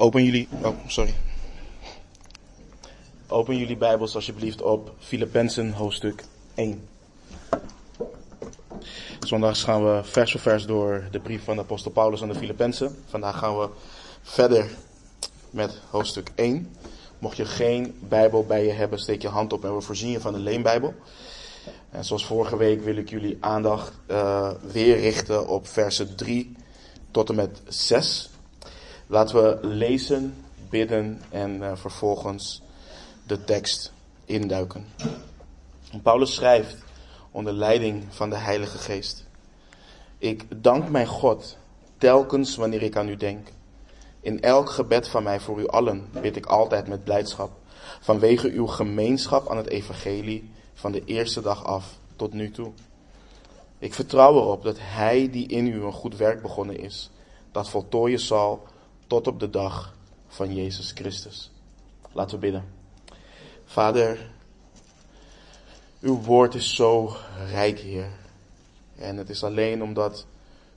Open jullie, oh, sorry. Open jullie Bijbels alsjeblieft op Filippenzen hoofdstuk 1. Zondags gaan we vers voor vers door de brief van de apostel Paulus aan de Filippenzen. Vandaag gaan we verder met hoofdstuk 1. Mocht je geen Bijbel bij je hebben, steek je hand op en we voorzien je van een leenbijbel. En zoals vorige week wil ik jullie aandacht uh, weer richten op versen 3 tot en met 6. Laten we lezen, bidden en uh, vervolgens de tekst induiken. Paulus schrijft onder leiding van de Heilige Geest. Ik dank mijn God telkens wanneer ik aan u denk. In elk gebed van mij voor u allen bid ik altijd met blijdschap, vanwege uw gemeenschap aan het evangelie van de eerste dag af tot nu toe. Ik vertrouw erop dat Hij die in u een goed werk begonnen is, dat voltooien zal tot op de dag van Jezus Christus. Laten we bidden. Vader, uw woord is zo rijk, Heer. En het is alleen omdat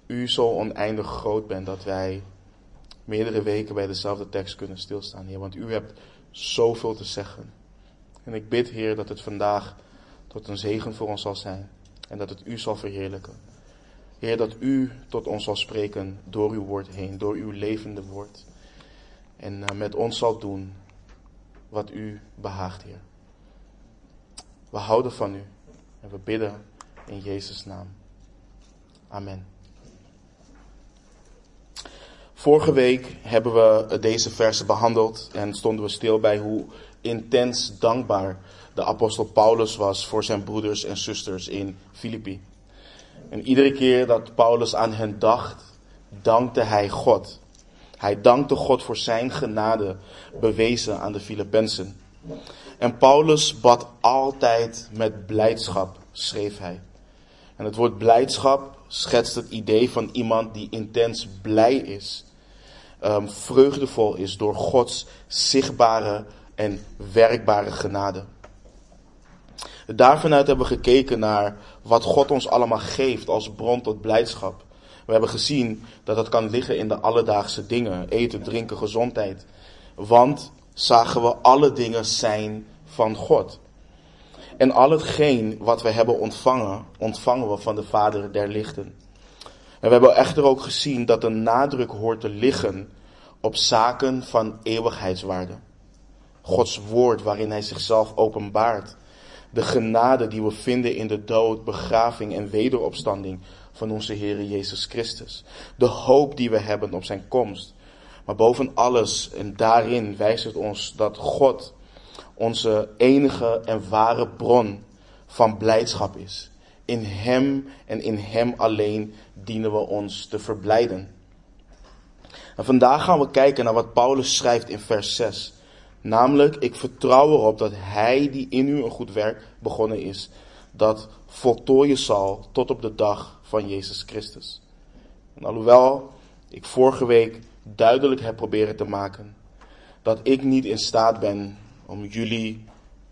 u zo oneindig groot bent dat wij meerdere weken bij dezelfde tekst kunnen stilstaan, Heer. Want u hebt zoveel te zeggen. En ik bid, Heer, dat het vandaag tot een zegen voor ons zal zijn. En dat het u zal verheerlijken. Heer, dat u tot ons zal spreken door uw woord heen, door uw levende woord. En uh, met ons zal doen wat u behaagt, Heer. We houden van u en we bidden in Jezus' naam. Amen. Vorige week hebben we deze versen behandeld en stonden we stil bij hoe intens dankbaar de apostel Paulus was voor zijn broeders en zusters in Filippi. En iedere keer dat Paulus aan hen dacht, dankte hij God. Hij dankte God voor zijn genade bewezen aan de Filippenzen. En Paulus bad altijd met blijdschap, schreef hij. En het woord blijdschap schetst het idee van iemand die intens blij is, um, vreugdevol is door Gods zichtbare en werkbare genade. Daarvanuit hebben we gekeken naar wat God ons allemaal geeft als bron tot blijdschap. We hebben gezien dat dat kan liggen in de alledaagse dingen, eten, drinken, gezondheid. Want zagen we alle dingen zijn van God. En al hetgeen wat we hebben ontvangen, ontvangen we van de Vader der lichten. En we hebben echter ook gezien dat de nadruk hoort te liggen op zaken van eeuwigheidswaarde. Gods woord waarin hij zichzelf openbaart. De genade die we vinden in de dood, begraving en wederopstanding van onze Heer Jezus Christus. De hoop die we hebben op zijn komst. Maar boven alles en daarin wijst het ons dat God onze enige en ware bron van blijdschap is. In Hem en in Hem alleen dienen we ons te verblijden. En vandaag gaan we kijken naar wat Paulus schrijft in vers 6. Namelijk, ik vertrouw erop dat Hij die in u een goed werk begonnen is, dat voltooien zal tot op de dag van Jezus Christus. En alhoewel ik vorige week duidelijk heb proberen te maken dat ik niet in staat ben om jullie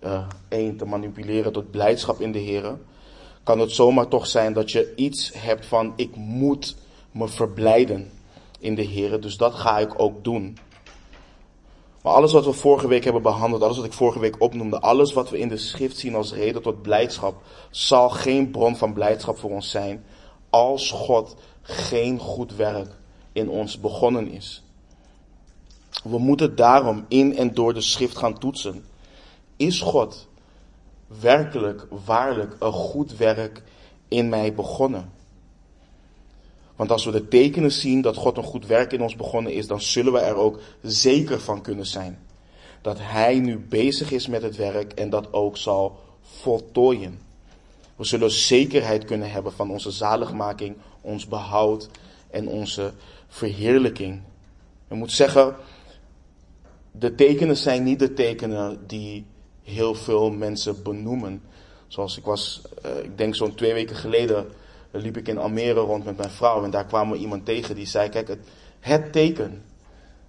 uh, één te manipuleren tot blijdschap in de Heer, kan het zomaar toch zijn dat je iets hebt van ik moet me verblijden in de Heer, dus dat ga ik ook doen. Maar alles wat we vorige week hebben behandeld, alles wat ik vorige week opnoemde, alles wat we in de schrift zien als reden tot blijdschap, zal geen bron van blijdschap voor ons zijn als God geen goed werk in ons begonnen is. We moeten daarom in en door de schrift gaan toetsen. Is God werkelijk, waarlijk een goed werk in mij begonnen? Want als we de tekenen zien dat God een goed werk in ons begonnen is, dan zullen we er ook zeker van kunnen zijn. Dat Hij nu bezig is met het werk en dat ook zal voltooien. We zullen zekerheid kunnen hebben van onze zaligmaking, ons behoud en onze verheerlijking. We moeten zeggen, de tekenen zijn niet de tekenen die heel veel mensen benoemen. Zoals ik was, uh, ik denk zo'n twee weken geleden, liep ik in Almere rond met mijn vrouw. En daar kwam we iemand tegen die zei, kijk, het, het teken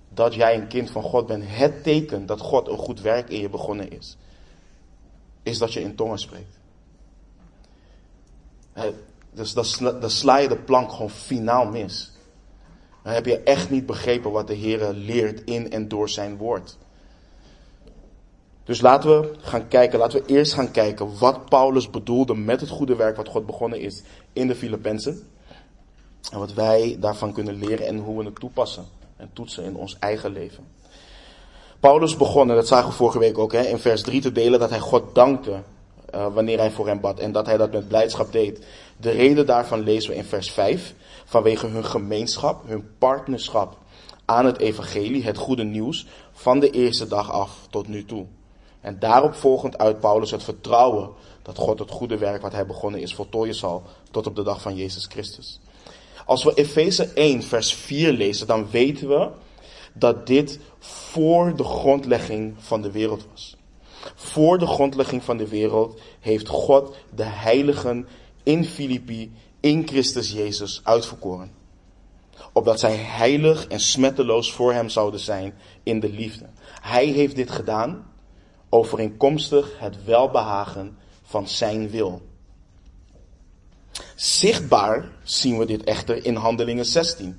dat jij een kind van God bent, het teken dat God een goed werk in je begonnen is, is dat je in tongen spreekt. Dus dan sla, dan sla je de plank gewoon finaal mis. dan heb je echt niet begrepen wat de Heer leert in en door zijn woord. Dus laten we gaan kijken, laten we eerst gaan kijken wat Paulus bedoelde met het goede werk wat God begonnen is in de Filippenzen. En wat wij daarvan kunnen leren en hoe we het toepassen en toetsen in ons eigen leven. Paulus begon, en dat zagen we vorige week ook, hè, in vers 3 te delen dat hij God dankte uh, wanneer hij voor hem bad en dat hij dat met blijdschap deed. De reden daarvan lezen we in vers 5, vanwege hun gemeenschap, hun partnerschap aan het evangelie, het goede nieuws, van de eerste dag af tot nu toe. En daarop volgend uit Paulus het vertrouwen dat God het goede werk wat hij begonnen is voltooien zal tot op de dag van Jezus Christus. Als we Efeze 1 vers 4 lezen, dan weten we dat dit voor de grondlegging van de wereld was. Voor de grondlegging van de wereld heeft God de heiligen in Filippi, in Christus Jezus uitverkoren. Opdat zij heilig en smetteloos voor hem zouden zijn in de liefde. Hij heeft dit gedaan overeenkomstig het welbehagen van zijn wil. Zichtbaar zien we dit echter in Handelingen 16,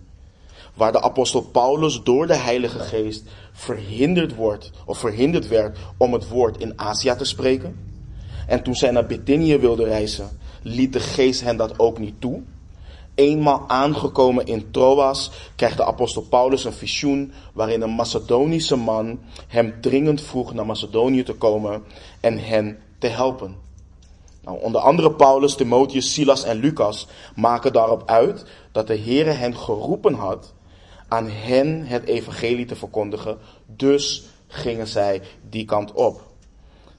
waar de apostel Paulus door de Heilige Geest verhinderd wordt of verhinderd werd om het woord in Azië te spreken. En toen zij naar Bithynië wilde reizen, liet de Geest hen dat ook niet toe. Eenmaal aangekomen in Troas krijgt de apostel Paulus een visioen waarin een Macedonische man hem dringend vroeg naar Macedonië te komen en hen te helpen. Nou, onder andere Paulus, Timotheus, Silas en Lucas maken daarop uit dat de Heere hen geroepen had aan hen het evangelie te verkondigen. Dus gingen zij die kant op.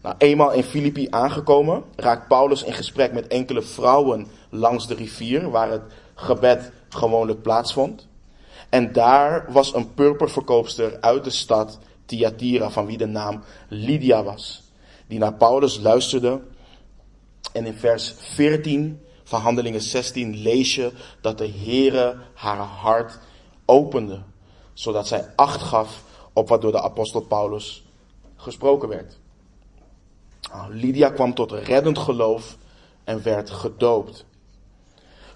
Nou, eenmaal in Filippi aangekomen, raakt Paulus in gesprek met enkele vrouwen langs de rivier, waar het gebed gewoonlijk plaatsvond. En daar was een purperverkoopster uit de stad Thyatira, van wie de naam Lydia was, die naar Paulus luisterde. En in vers 14 van Handelingen 16 lees je dat de Heere haar hart opende, zodat zij acht gaf op wat door de apostel Paulus gesproken werd. Nou, Lydia kwam tot reddend geloof en werd gedoopt.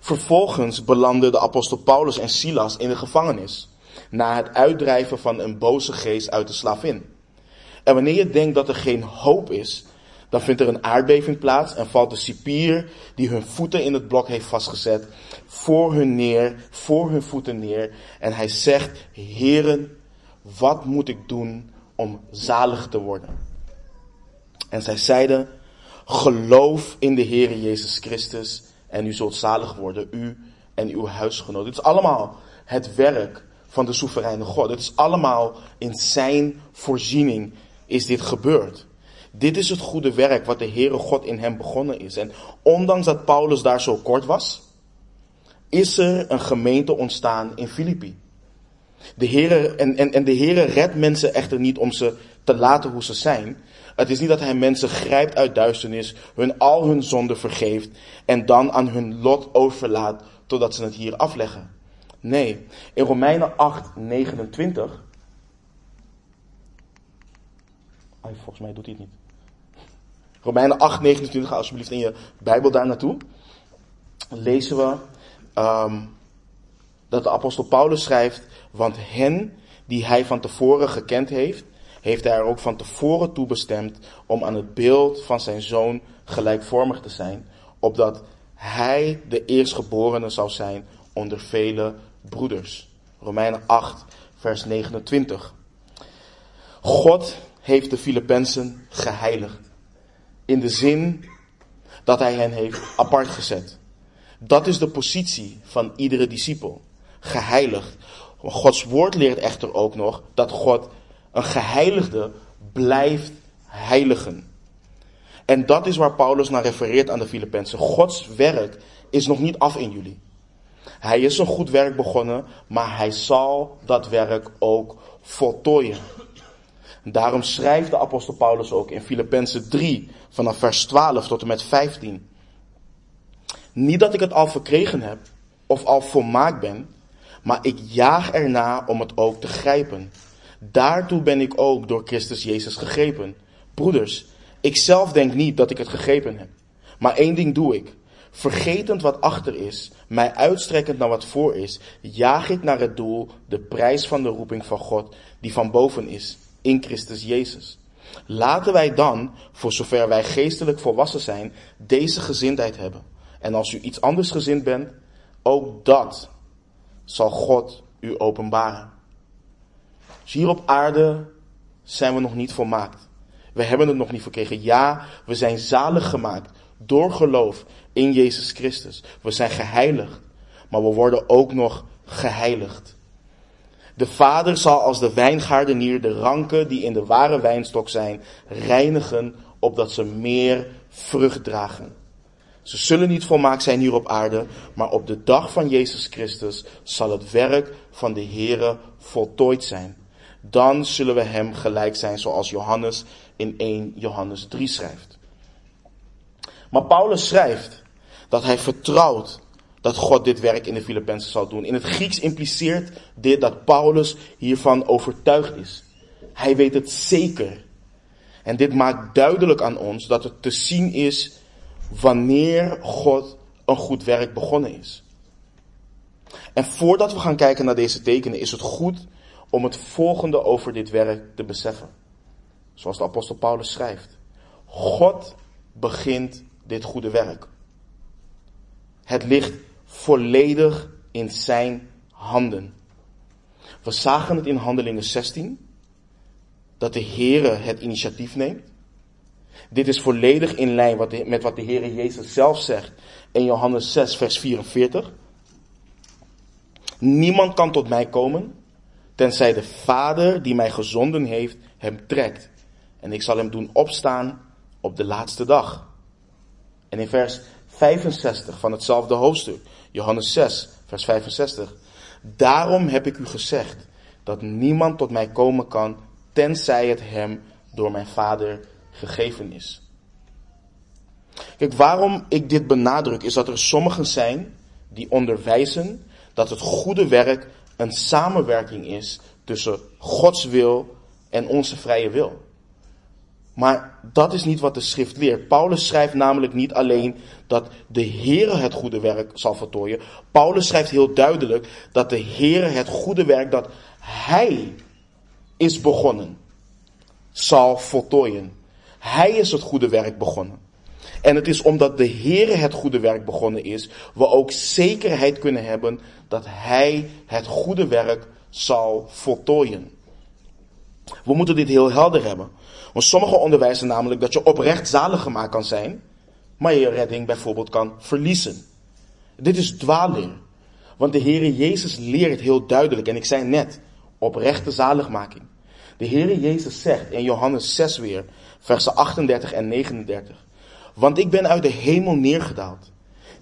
Vervolgens belanden de apostel Paulus en Silas in de gevangenis, na het uitdrijven van een boze geest uit de slavin. En wanneer je denkt dat er geen hoop is, dan vindt er een aardbeving plaats en valt de cipier die hun voeten in het blok heeft vastgezet, voor hun neer, voor hun voeten neer. En hij zegt, heren, wat moet ik doen om zalig te worden? En zij zeiden, geloof in de Heer Jezus Christus en u zult zalig worden, u en uw huisgenoot. Het is allemaal het werk van de soevereine God. Het is allemaal in zijn voorziening is dit gebeurd. Dit is het goede werk wat de Heere God in hem begonnen is. En ondanks dat Paulus daar zo kort was, is er een gemeente ontstaan in Filippi. De Heere, en, en, en de Heere redt mensen echter niet om ze te laten hoe ze zijn. Het is niet dat hij mensen grijpt uit duisternis, hun al hun zonden vergeeft en dan aan hun lot overlaat totdat ze het hier afleggen. Nee, in Romeinen 8, 29. Ay, volgens mij doet hij het niet. Romeinen 8, 29, ga alsjeblieft in je Bijbel daar naartoe. Lezen we um, dat de apostel Paulus schrijft, want hen die hij van tevoren gekend heeft, heeft hij er ook van tevoren toe bestemd om aan het beeld van zijn zoon gelijkvormig te zijn, opdat hij de eerstgeborene zou zijn onder vele broeders. Romeinen 8, vers 29. God heeft de Filippenzen geheiligd. In de zin dat hij hen heeft apart gezet. Dat is de positie van iedere discipel. Geheiligd. Gods woord leert echter ook nog dat God een geheiligde blijft heiligen. En dat is waar Paulus naar refereert aan de Filippenzen. Gods werk is nog niet af in jullie. Hij is een goed werk begonnen, maar hij zal dat werk ook voltooien. Daarom schrijft de apostel Paulus ook in Filippenzen 3 vanaf vers 12 tot en met 15. Niet dat ik het al verkregen heb of al volmaakt ben, maar ik jaag erna om het ook te grijpen. Daartoe ben ik ook door Christus Jezus gegrepen. Broeders, ik zelf denk niet dat ik het gegrepen heb. Maar één ding doe ik. vergetend wat achter is, mij uitstrekkend naar wat voor is, jaag ik naar het doel, de prijs van de roeping van God, die van boven is, in Christus Jezus. Laten wij dan, voor zover wij geestelijk volwassen zijn, deze gezindheid hebben. En als u iets anders gezind bent, ook dat zal God u openbaren. Dus hier op aarde zijn we nog niet volmaakt. We hebben het nog niet verkregen. Ja, we zijn zalig gemaakt door geloof in Jezus Christus. We zijn geheiligd, maar we worden ook nog geheiligd. De vader zal als de wijngaardenier de ranken die in de ware wijnstok zijn reinigen, opdat ze meer vrucht dragen. Ze zullen niet volmaakt zijn hier op aarde, maar op de dag van Jezus Christus zal het werk van de Here voltooid zijn. Dan zullen we hem gelijk zijn zoals Johannes in 1 Johannes 3 schrijft. Maar Paulus schrijft dat hij vertrouwt dat God dit werk in de Filippenzen zal doen. In het Grieks impliceert dit dat Paulus hiervan overtuigd is. Hij weet het zeker. En dit maakt duidelijk aan ons dat het te zien is wanneer God een goed werk begonnen is. En voordat we gaan kijken naar deze tekenen, is het goed om het volgende over dit werk te beseffen. Zoals de apostel Paulus schrijft. God begint dit goede werk. Het ligt volledig in zijn handen. We zagen het in Handelingen 16, dat de Heere het initiatief neemt. Dit is volledig in lijn met wat de Heere Jezus zelf zegt in Johannes 6, vers 44. Niemand kan tot mij komen, tenzij de Vader die mij gezonden heeft hem trekt. En ik zal hem doen opstaan op de laatste dag. En in vers 65 van hetzelfde hoofdstuk, Johannes 6, vers 65. Daarom heb ik u gezegd dat niemand tot mij komen kan, tenzij het hem door mijn Vader gegeven is. Kijk, waarom ik dit benadruk is dat er sommigen zijn die onderwijzen dat het goede werk een samenwerking is tussen Gods wil en onze vrije wil. Maar dat is niet wat de schrift leert. Paulus schrijft namelijk niet alleen dat de Heere het goede werk zal voltooien. Paulus schrijft heel duidelijk dat de Heere het goede werk dat Hij is begonnen, zal voltooien. Hij is het goede werk begonnen. En het is omdat de Heere het goede werk begonnen is, we ook zekerheid kunnen hebben dat Hij het goede werk zal voltooien. We moeten dit heel helder hebben. Want sommigen onderwijzen namelijk dat je oprecht zalig gemaakt kan zijn, maar je redding bijvoorbeeld kan verliezen. Dit is dwaalleer. Want de Heere Jezus leert heel duidelijk, en ik zei net, oprechte zaligmaking. De Heere Jezus zegt in Johannes 6 weer, versen 38 en 39. Want ik ben uit de hemel neergedaald.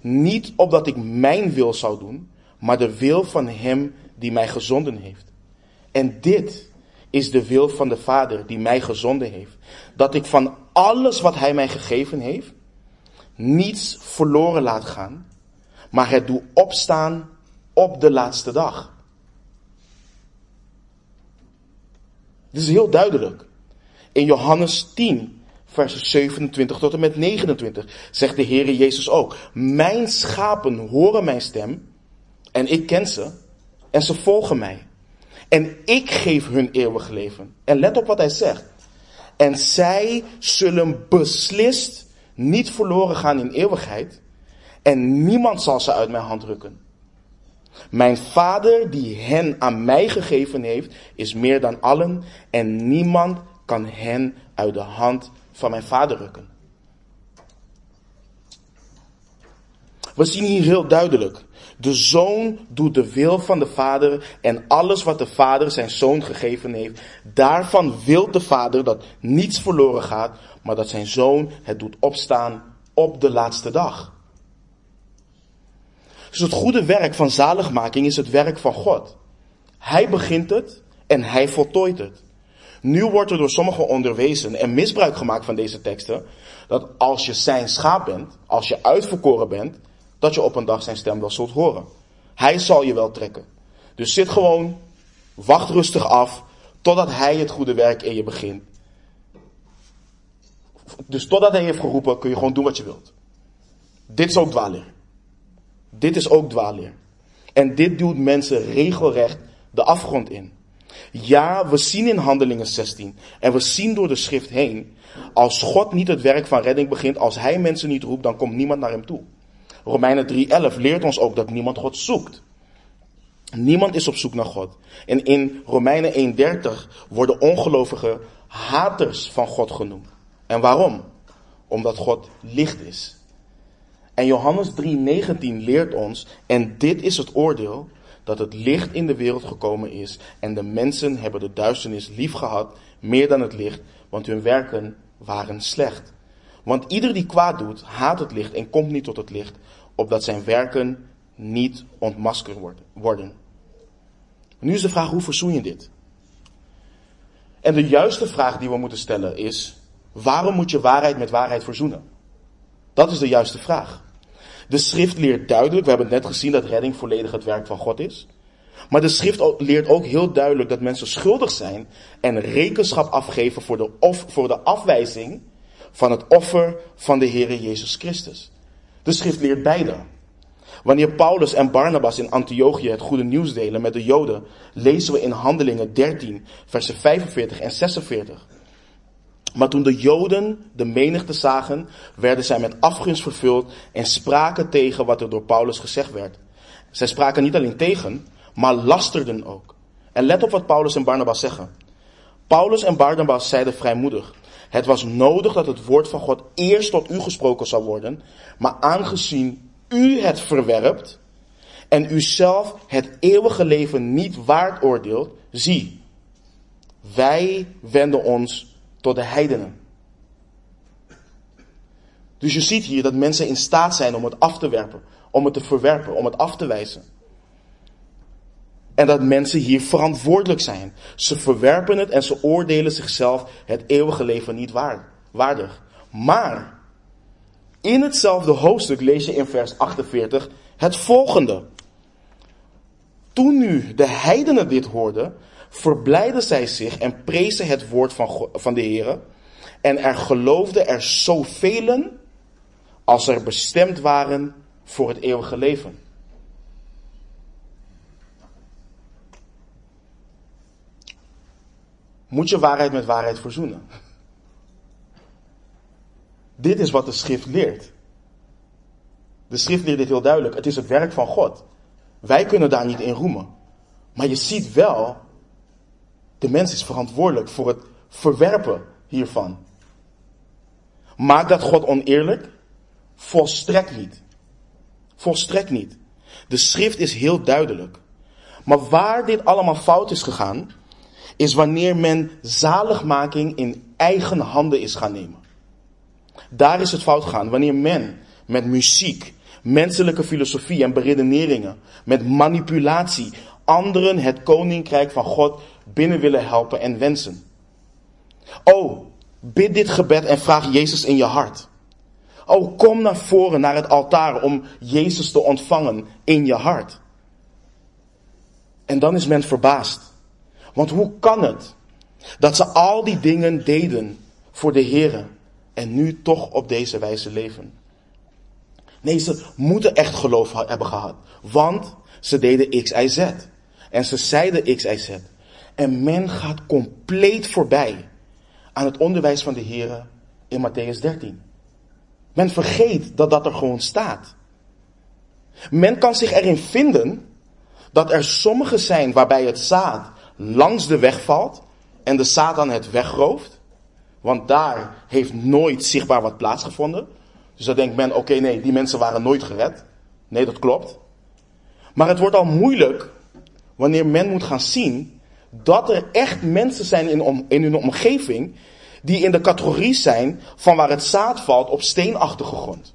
Niet opdat ik mijn wil zou doen, maar de wil van Hem die mij gezonden heeft. En dit is de wil van de Vader die mij gezonden heeft. Dat ik van alles wat Hij mij gegeven heeft, niets verloren laat gaan, maar het doe opstaan op de laatste dag. Dit is heel duidelijk. In Johannes 10, vers 27 tot en met 29 zegt de Heere Jezus ook, mijn schapen horen mijn stem en ik ken ze en ze volgen mij. En ik geef hun eeuwig leven. En let op wat hij zegt. En zij zullen beslist niet verloren gaan in eeuwigheid. En niemand zal ze uit mijn hand rukken. Mijn vader die hen aan mij gegeven heeft, is meer dan allen. En niemand kan hen uit de hand van mijn vader rukken. We zien hier heel duidelijk de zoon doet de wil van de vader en alles wat de vader zijn zoon gegeven heeft. Daarvan wil de vader dat niets verloren gaat, maar dat zijn zoon het doet opstaan op de laatste dag. Dus het goede werk van zaligmaking is het werk van God. Hij begint het en hij voltooit het. Nu wordt er door sommigen onderwezen en misbruik gemaakt van deze teksten, dat als je zijn schaap bent, als je uitverkoren bent, dat je op een dag zijn stem wel zult horen. Hij zal je wel trekken. Dus zit gewoon, wacht rustig af, totdat hij het goede werk in je begint. Dus totdat hij heeft geroepen, kun je gewoon doen wat je wilt. Dit is ook dwaalleer. Dit is ook dwaalleer. En dit duwt mensen regelrecht de afgrond in. Ja, we zien in Handelingen 16 en we zien door de schrift heen, als God niet het werk van redding begint, als Hij mensen niet roept, dan komt niemand naar Hem toe. Romeinen 3:11 leert ons ook dat niemand God zoekt. Niemand is op zoek naar God. En in Romeinen 1:30 worden ongelovigen haters van God genoemd. En waarom? Omdat God licht is. En Johannes 3:19 leert ons, en dit is het oordeel, dat het licht in de wereld gekomen is en de mensen hebben de duisternis lief gehad meer dan het licht, want hun werken waren slecht. Want ieder die kwaad doet, haat het licht en komt niet tot het licht, opdat zijn werken niet ontmaskerd worden. Nu is de vraag, hoe verzoen je dit? En de juiste vraag die we moeten stellen is, waarom moet je waarheid met waarheid verzoenen? Dat is de juiste vraag. De schrift leert duidelijk, we hebben net gezien dat redding volledig het werk van God is. Maar de schrift leert ook heel duidelijk dat mensen schuldig zijn en rekenschap afgeven voor de, of, voor de afwijzing van het offer van de Heere Jezus Christus. De schrift leert beide. Wanneer Paulus en Barnabas in Antiochië het goede nieuws delen met de Joden, lezen we in Handelingen 13, versen 45 en 46. Maar toen de Joden de menigte zagen, werden zij met afgunst vervuld en spraken tegen wat er door Paulus gezegd werd. Zij spraken niet alleen tegen, maar lasterden ook. En let op wat Paulus en Barnabas zeggen. Paulus en Barnabas zeiden vrijmoedig: Het was nodig dat het woord van God eerst tot u gesproken zou worden, maar aangezien u het verwerpt en u zelf het eeuwige leven niet waard oordeelt, zie, wij wenden ons tot de heidenen. Dus je ziet hier dat mensen in staat zijn om het af te werpen, om het te verwerpen, om het af te wijzen. En dat mensen hier verantwoordelijk zijn. Ze verwerpen het en ze oordelen zichzelf het eeuwige leven niet waardig. Maar in hetzelfde hoofdstuk lees je in vers 48 het volgende. Toen nu de heidenen dit hoorden, verblijden zij zich en prezen het woord van, van de Heer. En er geloofden er zoveel als er bestemd waren voor het eeuwige leven. Moet je waarheid met waarheid verzoenen? Dit is wat de schrift leert. De schrift leert dit heel duidelijk. Het is het werk van God. Wij kunnen daar niet in roemen. Maar je ziet wel de mens is verantwoordelijk voor het verwerpen hiervan. Maakt dat God oneerlijk? Volstrekt niet. Volstrekt niet. De schrift is heel duidelijk. Maar waar dit allemaal fout is gegaan, is wanneer men zaligmaking in eigen handen is gaan nemen. Daar is het fout gegaan. Wanneer men met muziek, menselijke filosofie en beredeneringen, met manipulatie, anderen het koninkrijk van God binnen willen helpen en wensen. Oh, bid dit gebed en vraag Jezus in je hart. Oh, kom naar voren, naar het altaar om Jezus te ontvangen in je hart. En dan is men verbaasd. Want hoe kan het dat ze al die dingen deden voor de Heer en nu toch op deze wijze leven? Nee, ze moeten echt geloof hebben gehad. Want ze deden X, Y, Z. En ze zeiden X, Y, Z. En men gaat compleet voorbij aan het onderwijs van de Heer in Matthäus 13. Men vergeet dat dat er gewoon staat. Men kan zich erin vinden dat er sommigen zijn waarbij het zaad langs de weg valt en de Satan het wegrooft. Want daar heeft nooit zichtbaar wat plaatsgevonden. Dus dan denkt men, oké nee, die mensen waren nooit gered. Nee, dat klopt. Maar het wordt al moeilijk wanneer men moet gaan zien dat er echt mensen zijn in, in hun omgeving die in de categorie zijn van waar het zaad valt op steenachtige grond.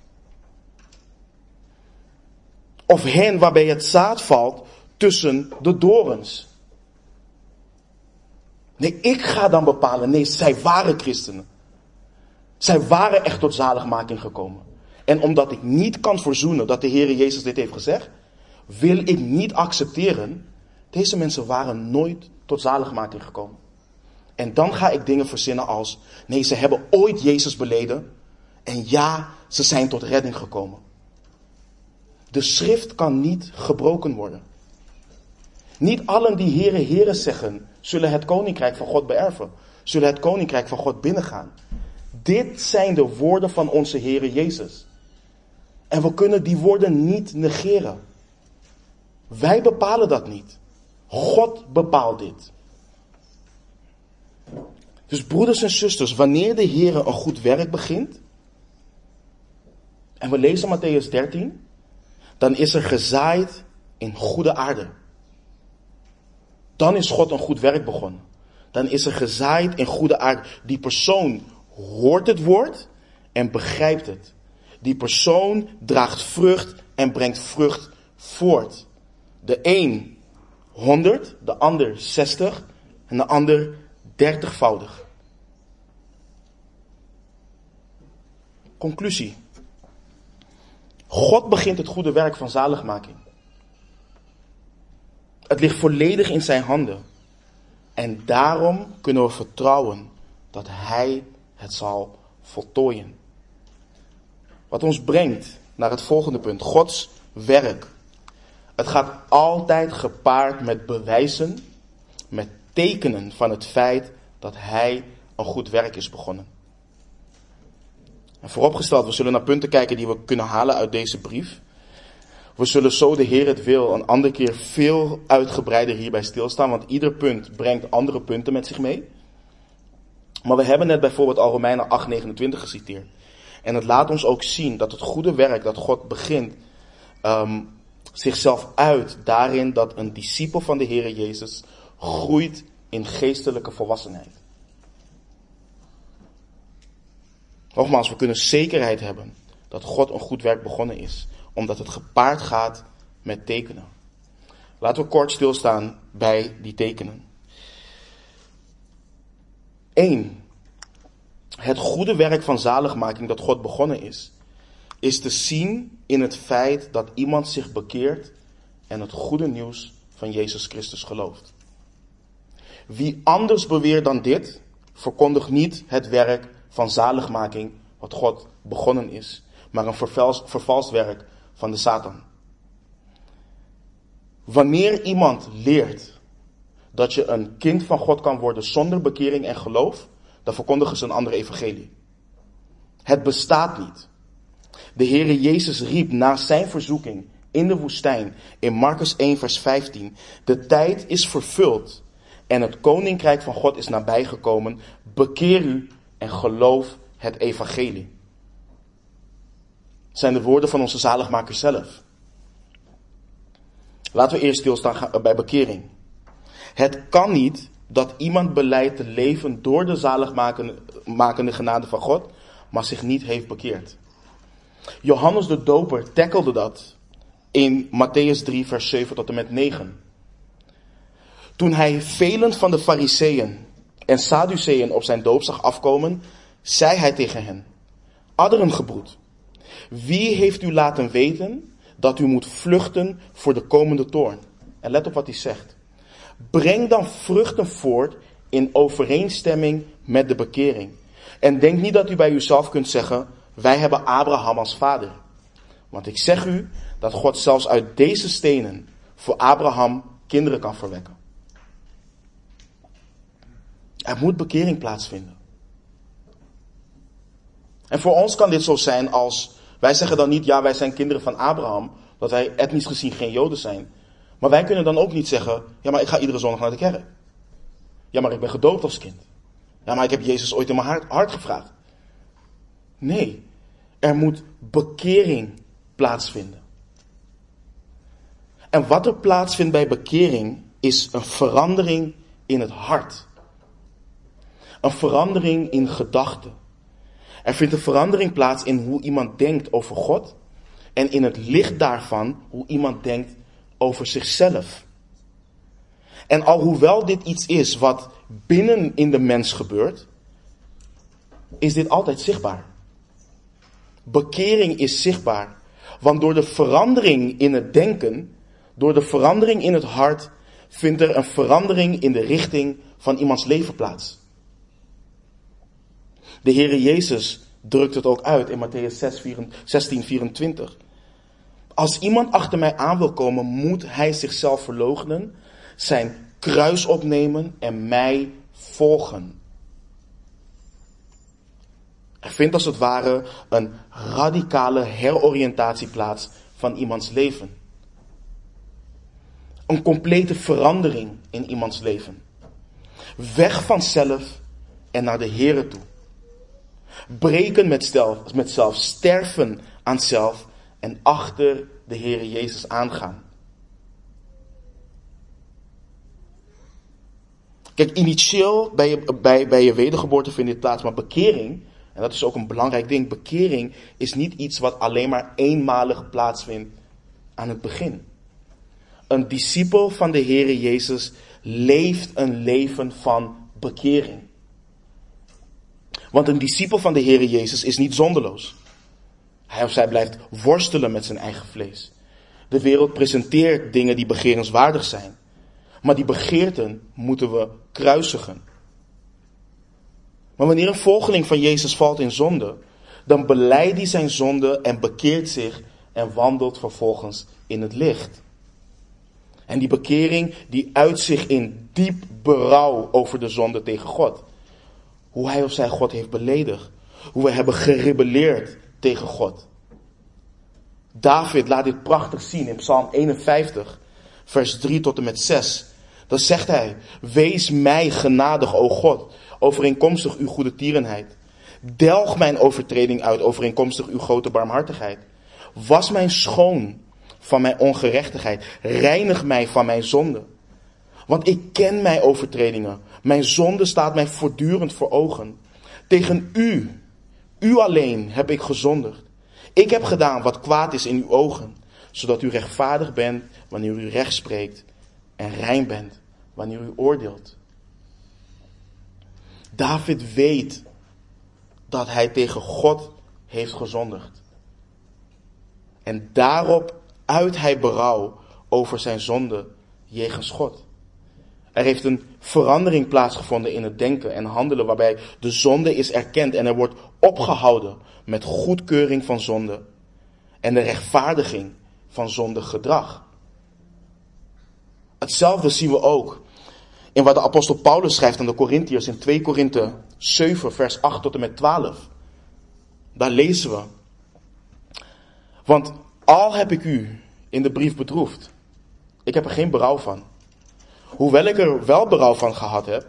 Of hen waarbij het zaad valt tussen de dorens. Nee, ik ga dan bepalen. Nee, zij waren christenen. Zij waren echt tot zaligmaking gekomen. En omdat ik niet kan verzoenen dat de Heer Jezus dit heeft gezegd, wil ik niet accepteren. Deze mensen waren nooit tot zaligmaking gekomen. En dan ga ik dingen verzinnen als, nee, ze hebben ooit Jezus beleden. En ja, ze zijn tot redding gekomen. De schrift kan niet gebroken worden. Niet allen die heren, heren zeggen, zullen het koninkrijk van God beërven. Zullen het koninkrijk van God binnengaan. Dit zijn de woorden van onze Heere Jezus. En we kunnen die woorden niet negeren. Wij bepalen dat niet. God bepaalt dit. Dus broeders en zusters, wanneer de Heer een goed werk begint, en we lezen Matthäus 13, dan is er gezaaid in goede aarde. Dan is God een goed werk begonnen. Dan is er gezaaid in goede aarde. Die persoon hoort het woord en begrijpt het. Die persoon draagt vrucht en brengt vrucht voort. De een 100, de ander 60 en de ander 30voudig. Conclusie. God begint het goede werk van zaligmaking. Het ligt volledig in zijn handen. En daarom kunnen we vertrouwen dat Hij het zal voltooien. Wat ons brengt naar het volgende punt. Gods werk. Het gaat altijd gepaard met bewijzen, met tekenen van het feit dat Hij een goed werk is begonnen. En vooropgesteld, we zullen naar punten kijken die we kunnen halen uit deze brief. We zullen zo de Heer het wil een andere keer veel uitgebreider hierbij stilstaan, want ieder punt brengt andere punten met zich mee. Maar we hebben net bijvoorbeeld al Romeinen 8:29 geciteerd. En het laat ons ook zien dat het goede werk dat God begint um, zichzelf uit daarin dat een discipel van de Heer Jezus groeit in geestelijke volwassenheid. Nogmaals, we kunnen zekerheid hebben dat God een goed werk begonnen is, omdat het gepaard gaat met tekenen. Laten we kort stilstaan bij die tekenen. 1. Het goede werk van zaligmaking dat God begonnen is, is te zien in het feit dat iemand zich bekeert en het goede nieuws van Jezus Christus gelooft. Wie anders beweert dan dit, verkondigt niet het werk van zaligmaking wat God begonnen is, maar een vervalst werk van de Satan. Wanneer iemand leert dat je een kind van God kan worden zonder bekering en geloof, dan verkondigen ze een andere evangelie. Het bestaat niet. De Heere Jezus riep na zijn verzoeking in de woestijn in Marcus 1 vers 15, de tijd is vervuld en het koninkrijk van God is nabijgekomen. Bekeer u en geloof het evangelie. Zijn de woorden van onze zaligmaker zelf. Laten we eerst stilstaan bij bekering. Het kan niet dat iemand beleidt te leven door de zaligmakende genade van God, maar zich niet heeft bekeerd. Johannes de Doper tackelde dat in Matthäus 3, vers 7 tot en met 9. Toen hij velen van de Fariseeën en Sadduceeën op zijn doop zag afkomen, zei hij tegen hen: Adderengebroed, wie heeft u laten weten dat u moet vluchten voor de komende toorn? En let op wat hij zegt. Breng dan vruchten voort in overeenstemming met de bekering. En denk niet dat u bij uzelf kunt zeggen: Wij hebben Abraham als vader. Want ik zeg u dat God zelfs uit deze stenen voor Abraham kinderen kan verwekken. Er moet bekering plaatsvinden. En voor ons kan dit zo zijn als, wij zeggen dan niet, ja wij zijn kinderen van Abraham, dat wij etnisch gezien geen Joden zijn. Maar wij kunnen dan ook niet zeggen, ja maar ik ga iedere zondag naar de kerk. Ja maar ik ben gedoopt als kind. Ja maar ik heb Jezus ooit in mijn hart, hart gevraagd. Nee, er moet bekering plaatsvinden. En wat er plaatsvindt bij bekering is een verandering in het hart. Een verandering in gedachten. Er vindt een verandering plaats in hoe iemand denkt over God en in het licht daarvan hoe iemand denkt over zichzelf. En alhoewel dit iets is wat binnen in de mens gebeurt, is dit altijd zichtbaar. Bekering is zichtbaar, want door de verandering in het denken, door de verandering in het hart, vindt er een verandering in de richting van iemands leven plaats. De Heere Jezus drukt het ook uit in Matthäus 16, 24. Als iemand achter mij aan wil komen, moet hij zichzelf verloochenen, zijn kruis opnemen en mij volgen. Er vindt als het ware een radicale heroriëntatie plaats van iemands leven. Een complete verandering in iemands leven. Weg van zelf en naar de Here toe. Breken met zelf, met zelf, sterven aan zelf en achter de Heere Jezus aangaan. Kijk, initieel bij je, bij, bij je wedergeboorte vindt dit plaats, maar bekering, en dat is ook een belangrijk ding, bekering is niet iets wat alleen maar eenmalig plaatsvindt aan het begin. Een discipel van de Heere Jezus leeft een leven van bekering. Want een discipel van de Heere Jezus is niet zonderloos. Hij of zij blijft worstelen met zijn eigen vlees. De wereld presenteert dingen die begerenswaardig zijn. Maar die begeerten moeten we kruisigen. Maar wanneer een volgeling van Jezus valt in zonde, dan beleidt hij zijn zonde en bekeert zich en wandelt vervolgens in het licht. En die bekering die uit zich in diep berouw over de zonde tegen God. Hoe hij of zij God heeft beledigd. Hoe we hebben gerebelleerd tegen God. David laat dit prachtig zien in Psalm 51, vers 3 tot en met 6. Dan zegt hij, wees mij genadig, o God, overeenkomstig uw goede tierenheid. Delg mijn overtreding uit, overeenkomstig uw grote barmhartigheid. Was mijn schoon van mijn ongerechtigheid. Reinig mij van mijn zonde. Want ik ken mijn overtredingen. Mijn zonde staat mij voortdurend voor ogen. Tegen u, u alleen heb ik gezondigd. Ik heb gedaan wat kwaad is in uw ogen, zodat u rechtvaardig bent wanneer u recht spreekt en rein bent wanneer u oordeelt. David weet dat hij tegen God heeft gezondigd. En daarop uit hij berouw over zijn zonde jegens God. Er heeft een verandering plaatsgevonden in het denken en handelen waarbij de zonde is erkend en er wordt opgehouden met goedkeuring van zonde en de rechtvaardiging van zondig gedrag. Hetzelfde zien we ook in wat de apostel Paulus schrijft aan de Corinthiërs in 2 Korinthe 7 vers 8 tot en met 12. Daar lezen we. Want al heb ik u in de brief bedroefd, ik heb er geen berouw van. Hoewel ik er wel berouw van gehad heb,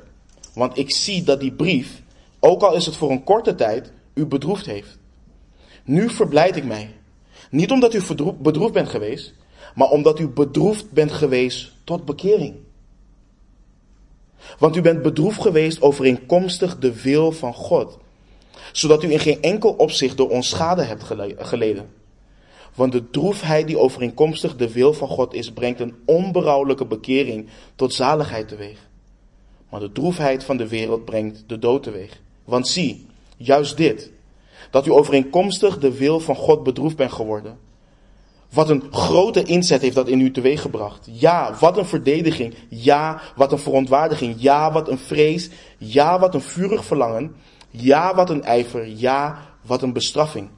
want ik zie dat die brief, ook al is het voor een korte tijd, u bedroefd heeft. Nu verblijd ik mij. Niet omdat u bedroefd bent geweest, maar omdat u bedroefd bent geweest tot bekering. Want u bent bedroefd geweest overeenkomstig de wil van God, zodat u in geen enkel opzicht door ons schade hebt geleden. Want de droefheid die overeenkomstig de wil van God is, brengt een onberouwelijke bekering tot zaligheid teweeg. Maar de droefheid van de wereld brengt de dood teweeg. Want zie, juist dit, dat u overeenkomstig de wil van God bedroefd bent geworden. Wat een grote inzet heeft dat in u teweeggebracht. Ja, wat een verdediging. Ja, wat een verontwaardiging. Ja, wat een vrees. Ja, wat een vurig verlangen. Ja, wat een ijver. Ja, wat een bestraffing.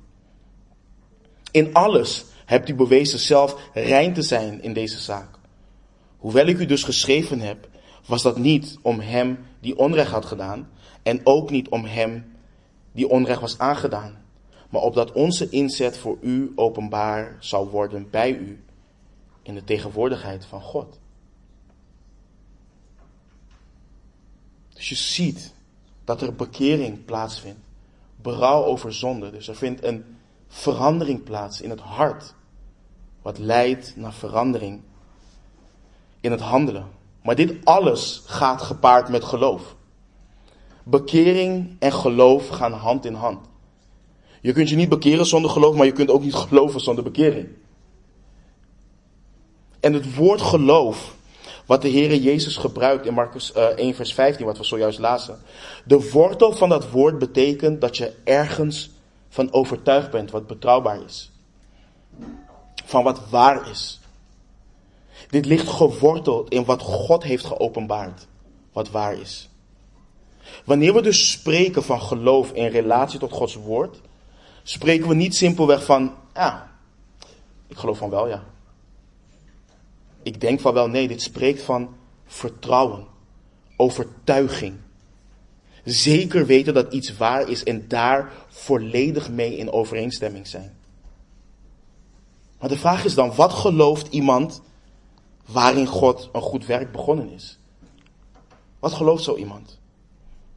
In alles hebt u bewezen zelf rein te zijn in deze zaak. Hoewel ik u dus geschreven heb, was dat niet om hem die onrecht had gedaan en ook niet om hem die onrecht was aangedaan, maar opdat onze inzet voor u openbaar zou worden bij u in de tegenwoordigheid van God. Dus je ziet dat er bekering plaatsvindt, berouw over zonde. Dus er vindt een verandering plaats in het hart, wat leidt naar verandering in het handelen. Maar dit alles gaat gepaard met geloof. Bekering en geloof gaan hand in hand. Je kunt je niet bekeren zonder geloof, maar je kunt ook niet geloven zonder bekering. En het woord geloof, wat de Heere Jezus gebruikt in Marcus 1 eh, vers 15, wat we zojuist lazen. De wortel van dat woord betekent dat je ergens van overtuigd bent wat betrouwbaar is. Van wat waar is. Dit ligt geworteld in wat God heeft geopenbaard, wat waar is. Wanneer we dus spreken van geloof in relatie tot Gods woord, spreken we niet simpelweg van, ja, Ik geloof van wel, ja. Ik denk van wel, nee, dit spreekt van vertrouwen, overtuiging. Zeker weten dat iets waar is en daar volledig mee in overeenstemming zijn. Maar de vraag is dan, wat gelooft iemand waarin God een goed werk begonnen is? Wat gelooft zo iemand?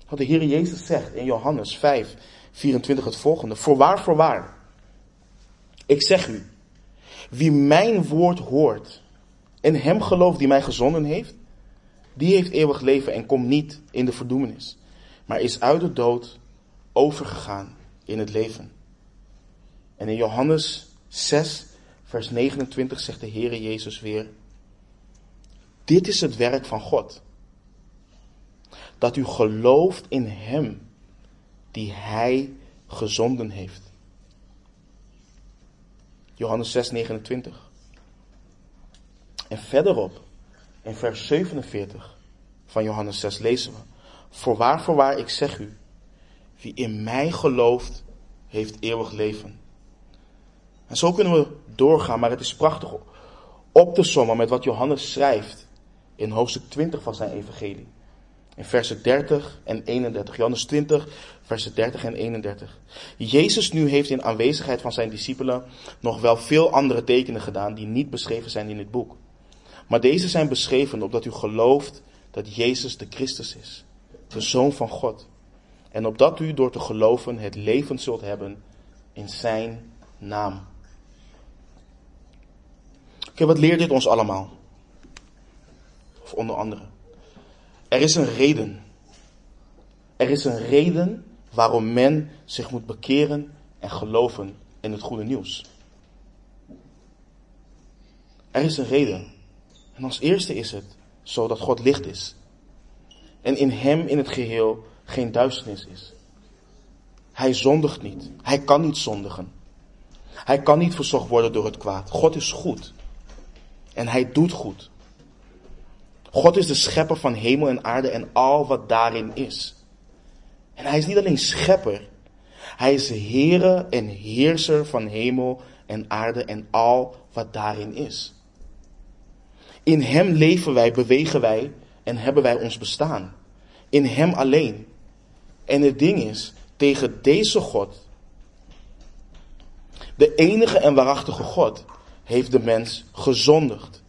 Wat de Heer Jezus zegt in Johannes 5, 24 het volgende. Voorwaar, voorwaar. Ik zeg u, wie mijn woord hoort en hem gelooft die mij gezonden heeft, die heeft eeuwig leven en komt niet in de verdoemenis, maar is uit de dood overgegaan in het leven. En in Johannes 6, vers 29 zegt de Heere Jezus weer, dit is het werk van God. Dat u gelooft in Hem die Hij gezonden heeft. Johannes 6, 29. En verderop, in vers 47 van Johannes 6 lezen we. Voorwaar, voorwaar, ik zeg u, wie in mij gelooft, heeft eeuwig leven. En zo kunnen we doorgaan, maar het is prachtig op te sommen met wat Johannes schrijft in hoofdstuk 20 van zijn evangelie. In versen 30 en 31. Johannes 20, versen 30 en 31. Jezus nu heeft in aanwezigheid van zijn discipelen nog wel veel andere tekenen gedaan die niet beschreven zijn in het boek. Maar deze zijn beschreven opdat u gelooft dat Jezus de Christus is, de Zoon van God. En opdat u door te geloven het leven zult hebben in zijn naam. Oké, wat leert dit ons allemaal? Of onder andere. Er is een reden. Er is een reden waarom men zich moet bekeren en geloven in het goede nieuws. Er is een reden. En als eerste is het zodat God licht is. En in hem in het geheel geen duisternis is. Hij zondigt niet. Hij kan niet zondigen. Hij kan niet verzocht worden door het kwaad. God is goed. En hij doet goed. God is de schepper van hemel en aarde en al wat daarin is. En hij is niet alleen schepper. Hij is Heere en heerser van hemel en aarde en al wat daarin is. In Hem leven wij, bewegen wij en hebben wij ons bestaan. In Hem alleen. En het ding is, tegen deze God, de enige en waarachtige God, heeft de mens gezondigd.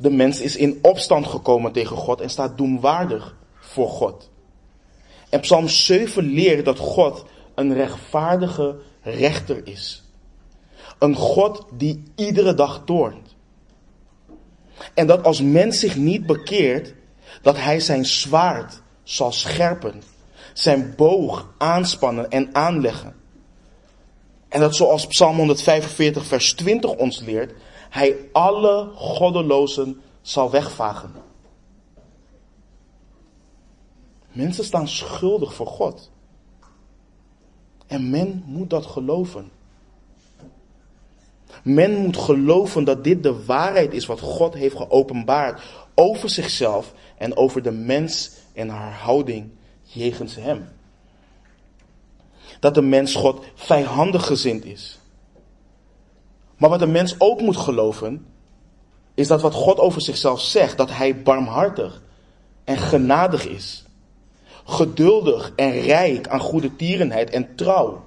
De mens is in opstand gekomen tegen God en staat doemwaardig voor God. En Psalm 7 leert dat God een rechtvaardige rechter is. Een God die iedere dag toornt. En dat als mens zich niet bekeert, dat hij zijn zwaard zal scherpen, zijn boog aanspannen en aanleggen. En dat zoals Psalm 145 vers 20 ons leert, hij alle goddelozen zal wegvagen. Mensen staan schuldig voor God. En men moet dat geloven. Men moet geloven dat dit de waarheid is wat God heeft geopenbaard over zichzelf en over de mens en haar houding jegens hem. Dat de mens God vijandig gezind is. Maar wat de mens ook moet geloven, is dat wat God over zichzelf zegt, dat hij barmhartig en genadig is. Geduldig en rijk aan goede tierenheid en trouw.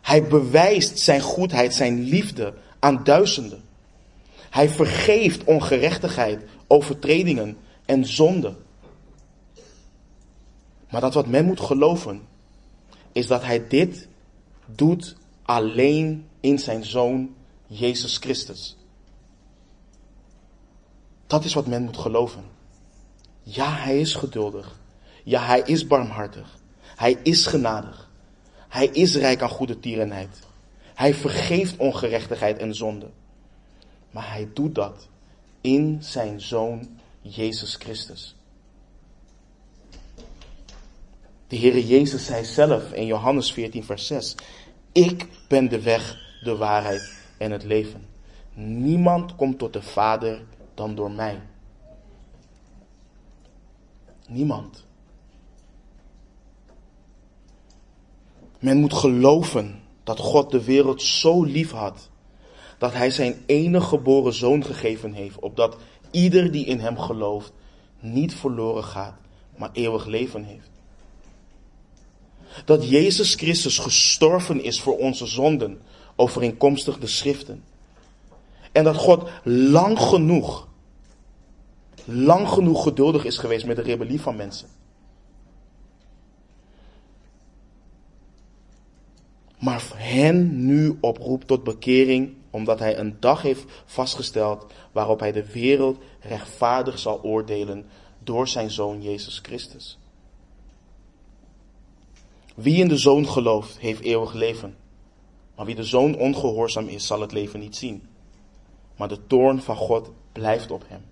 Hij bewijst zijn goedheid, zijn liefde aan duizenden. Hij vergeeft ongerechtigheid, overtredingen en zonde. Maar dat wat men moet geloven, is dat hij dit doet alleen in zijn zoon Jezus Christus. Dat is wat men moet geloven. Ja, hij is geduldig. Ja, hij is barmhartig. Hij is genadig. Hij is rijk aan goede tierenheid. Hij vergeeft ongerechtigheid en zonde. Maar hij doet dat in zijn zoon Jezus Christus. De Heere Jezus zei zelf in Johannes 14, vers 6: Ik ben de weg, de waarheid en het leven. Niemand komt tot de Vader dan door mij. Niemand. Men moet geloven dat God de wereld zo lief had, dat hij zijn enige geboren zoon gegeven heeft, opdat ieder die in hem gelooft niet verloren gaat, maar eeuwig leven heeft. Dat Jezus Christus gestorven is voor onze zonden, overeenkomstig de schriften. En dat God lang genoeg, lang genoeg geduldig is geweest met de rebellie van mensen. Maar hen nu oproept tot bekering, omdat hij een dag heeft vastgesteld waarop hij de wereld rechtvaardig zal oordelen door zijn zoon Jezus Christus. Wie in de zoon gelooft, heeft eeuwig leven. Maar wie de zoon ongehoorzaam is, zal het leven niet zien. Maar de toorn van God blijft op hem.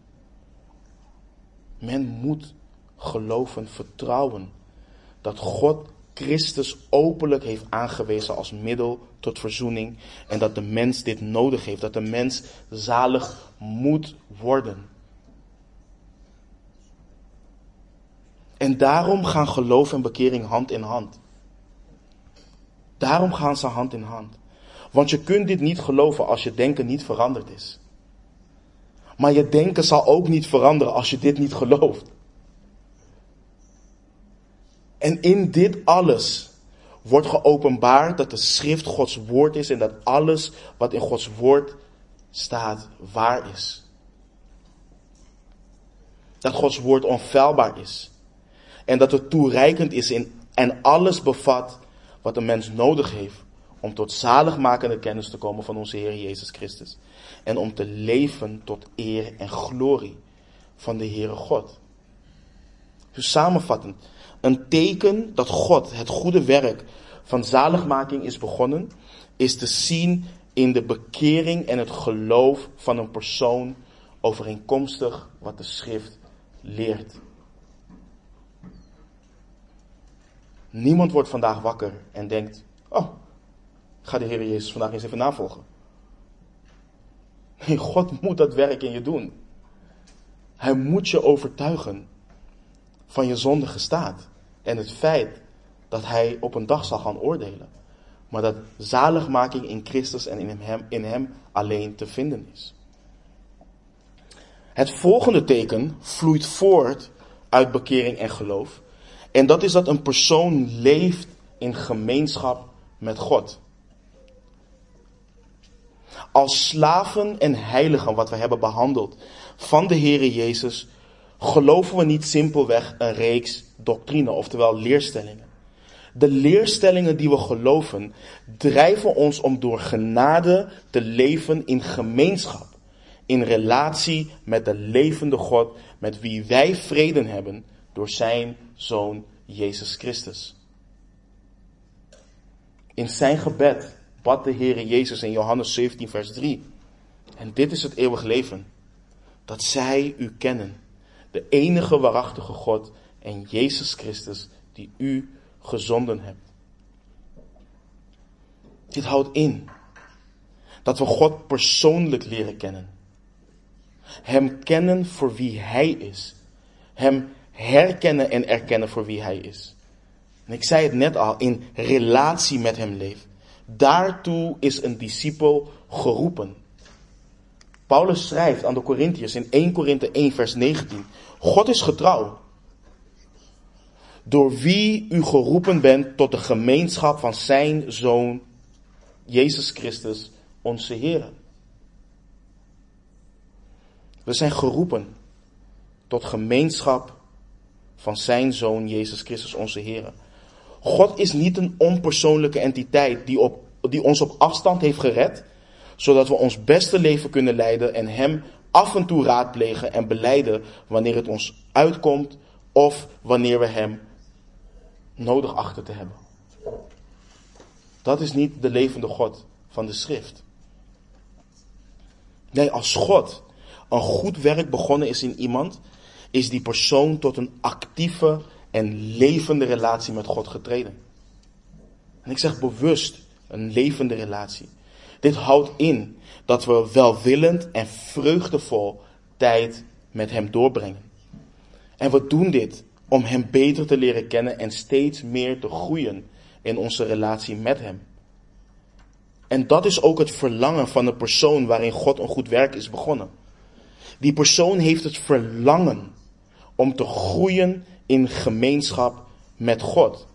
Men moet geloven, vertrouwen dat God Christus openlijk heeft aangewezen als middel tot verzoening en dat de mens dit nodig heeft, dat de mens zalig moet worden. En daarom gaan geloof en bekering hand in hand. Daarom gaan ze hand in hand. Want je kunt dit niet geloven als je denken niet veranderd is. Maar je denken zal ook niet veranderen als je dit niet gelooft. En in dit alles wordt geopenbaard dat de schrift Gods woord is en dat alles wat in Gods woord staat waar is. Dat Gods woord onfeilbaar is. En dat het toereikend is in, en alles bevat wat een mens nodig heeft om tot zaligmakende kennis te komen van onze Heer Jezus Christus. En om te leven tot eer en glorie van de Heere God. Dus samenvattend, een teken dat God het goede werk van zaligmaking is begonnen, is te zien in de bekering en het geloof van een persoon overeenkomstig wat de schrift leert. Niemand wordt vandaag wakker en denkt, oh, ga de Heer Jezus vandaag eens even navolgen. Nee, God moet dat werk in je doen. Hij moet je overtuigen van je zondige staat. En het feit dat hij op een dag zal gaan oordelen. Maar dat zaligmaking in Christus en in hem, in hem alleen te vinden is. Het volgende teken vloeit voort uit bekering en geloof. En dat is dat een persoon leeft in gemeenschap met God. Als slaven en heiligen, wat we hebben behandeld, van de Heere Jezus, geloven we niet simpelweg een reeks doctrine, oftewel leerstellingen. De leerstellingen die we geloven drijven ons om door genade te leven in gemeenschap, in relatie met de levende God, met wie wij vrede hebben door zijn Zoon Jezus Christus. In zijn gebed bad de Heere Jezus in Johannes 17, vers 3. En dit is het eeuwig leven. Dat zij u kennen. De enige waarachtige God en Jezus Christus die u gezonden hebt. Dit houdt in dat we God persoonlijk leren kennen. Hem kennen voor wie Hij is. Hem herkennen en erkennen voor wie Hij is. En ik zei het net al, in relatie met Hem leven. Daartoe is een discipel geroepen. Paulus schrijft aan de Corinthiërs in 1 Korinthe 1 vers 19. God is getrouw. Door wie u geroepen bent tot de gemeenschap van zijn Zoon, Jezus Christus, onze Heer. We zijn geroepen tot gemeenschap van zijn Zoon, Jezus Christus, onze Heer. God is niet een onpersoonlijke entiteit die, op, die ons op afstand heeft gered, zodat we ons beste leven kunnen leiden en Hem af en toe raadplegen en beleiden wanneer het ons uitkomt of wanneer we Hem nodig achten te hebben. Dat is niet de levende God van de schrift. Nee, als God een goed werk begonnen is in iemand, is die persoon tot een actieve en levende relatie met God getreden. En ik zeg bewust een levende relatie. Dit houdt in dat we welwillend en vreugdevol tijd met Hem doorbrengen. En we doen dit om Hem beter te leren kennen en steeds meer te groeien in onze relatie met Hem. En dat is ook het verlangen van een persoon waarin God een goed werk is begonnen. Die persoon heeft het verlangen om te groeien in gemeenschap met God.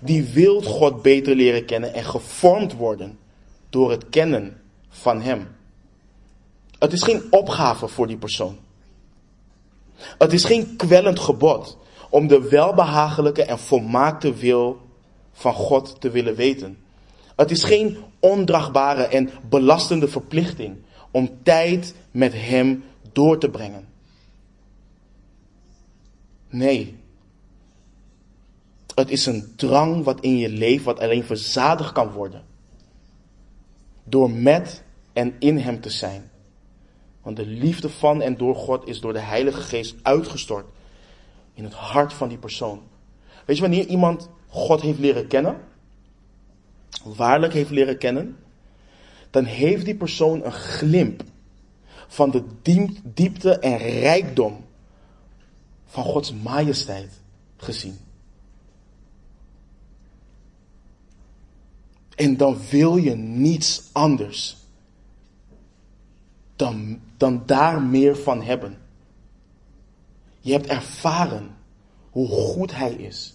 Die wil God beter leren kennen en gevormd worden door het kennen van Hem. Het is geen opgave voor die persoon. Het is geen kwellend gebod om de welbehagelijke en volmaakte wil van God te willen weten. Het is geen ondrachtbare en belastende verplichting om tijd met Hem door te brengen. Nee. Het is een drang wat in je leeft, wat alleen verzadigd kan worden. Door met en in Hem te zijn. Want de liefde van en door God is door de Heilige Geest uitgestort in het hart van die persoon. Weet je wanneer iemand God heeft leren kennen? waarlijk heeft leren kennen, dan heeft die persoon een glimp van de diepte en rijkdom van Gods majesteit gezien. En dan wil je niets anders dan, dan daar meer van hebben. Je hebt ervaren hoe goed Hij is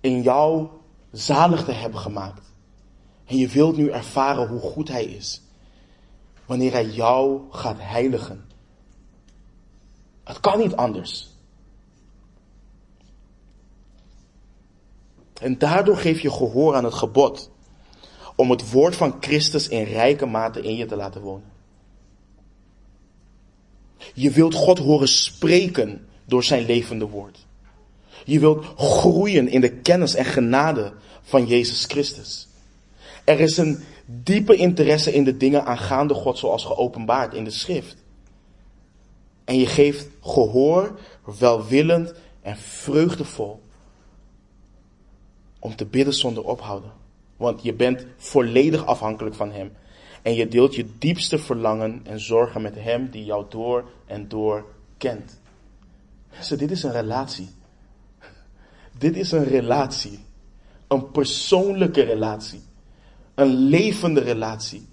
in jou zalig te hebben gemaakt. En je wilt nu ervaren hoe goed Hij is. Wanneer Hij jou gaat heiligen. Het kan niet anders. En daardoor geef je gehoor aan het gebod om het woord van Christus in rijke mate in je te laten wonen. Je wilt God horen spreken door zijn levende woord. Je wilt groeien in de kennis en genade van Jezus Christus. Er is een diepe interesse in de dingen aangaande God zoals geopenbaard in de schrift. En je geeft gehoor, welwillend en vreugdevol. Om te bidden zonder ophouden. Want je bent volledig afhankelijk van Hem. En je deelt je diepste verlangen en zorgen met Hem die jou door en door kent. Dus dit is een relatie. Dit is een relatie. Een persoonlijke relatie. Een levende relatie.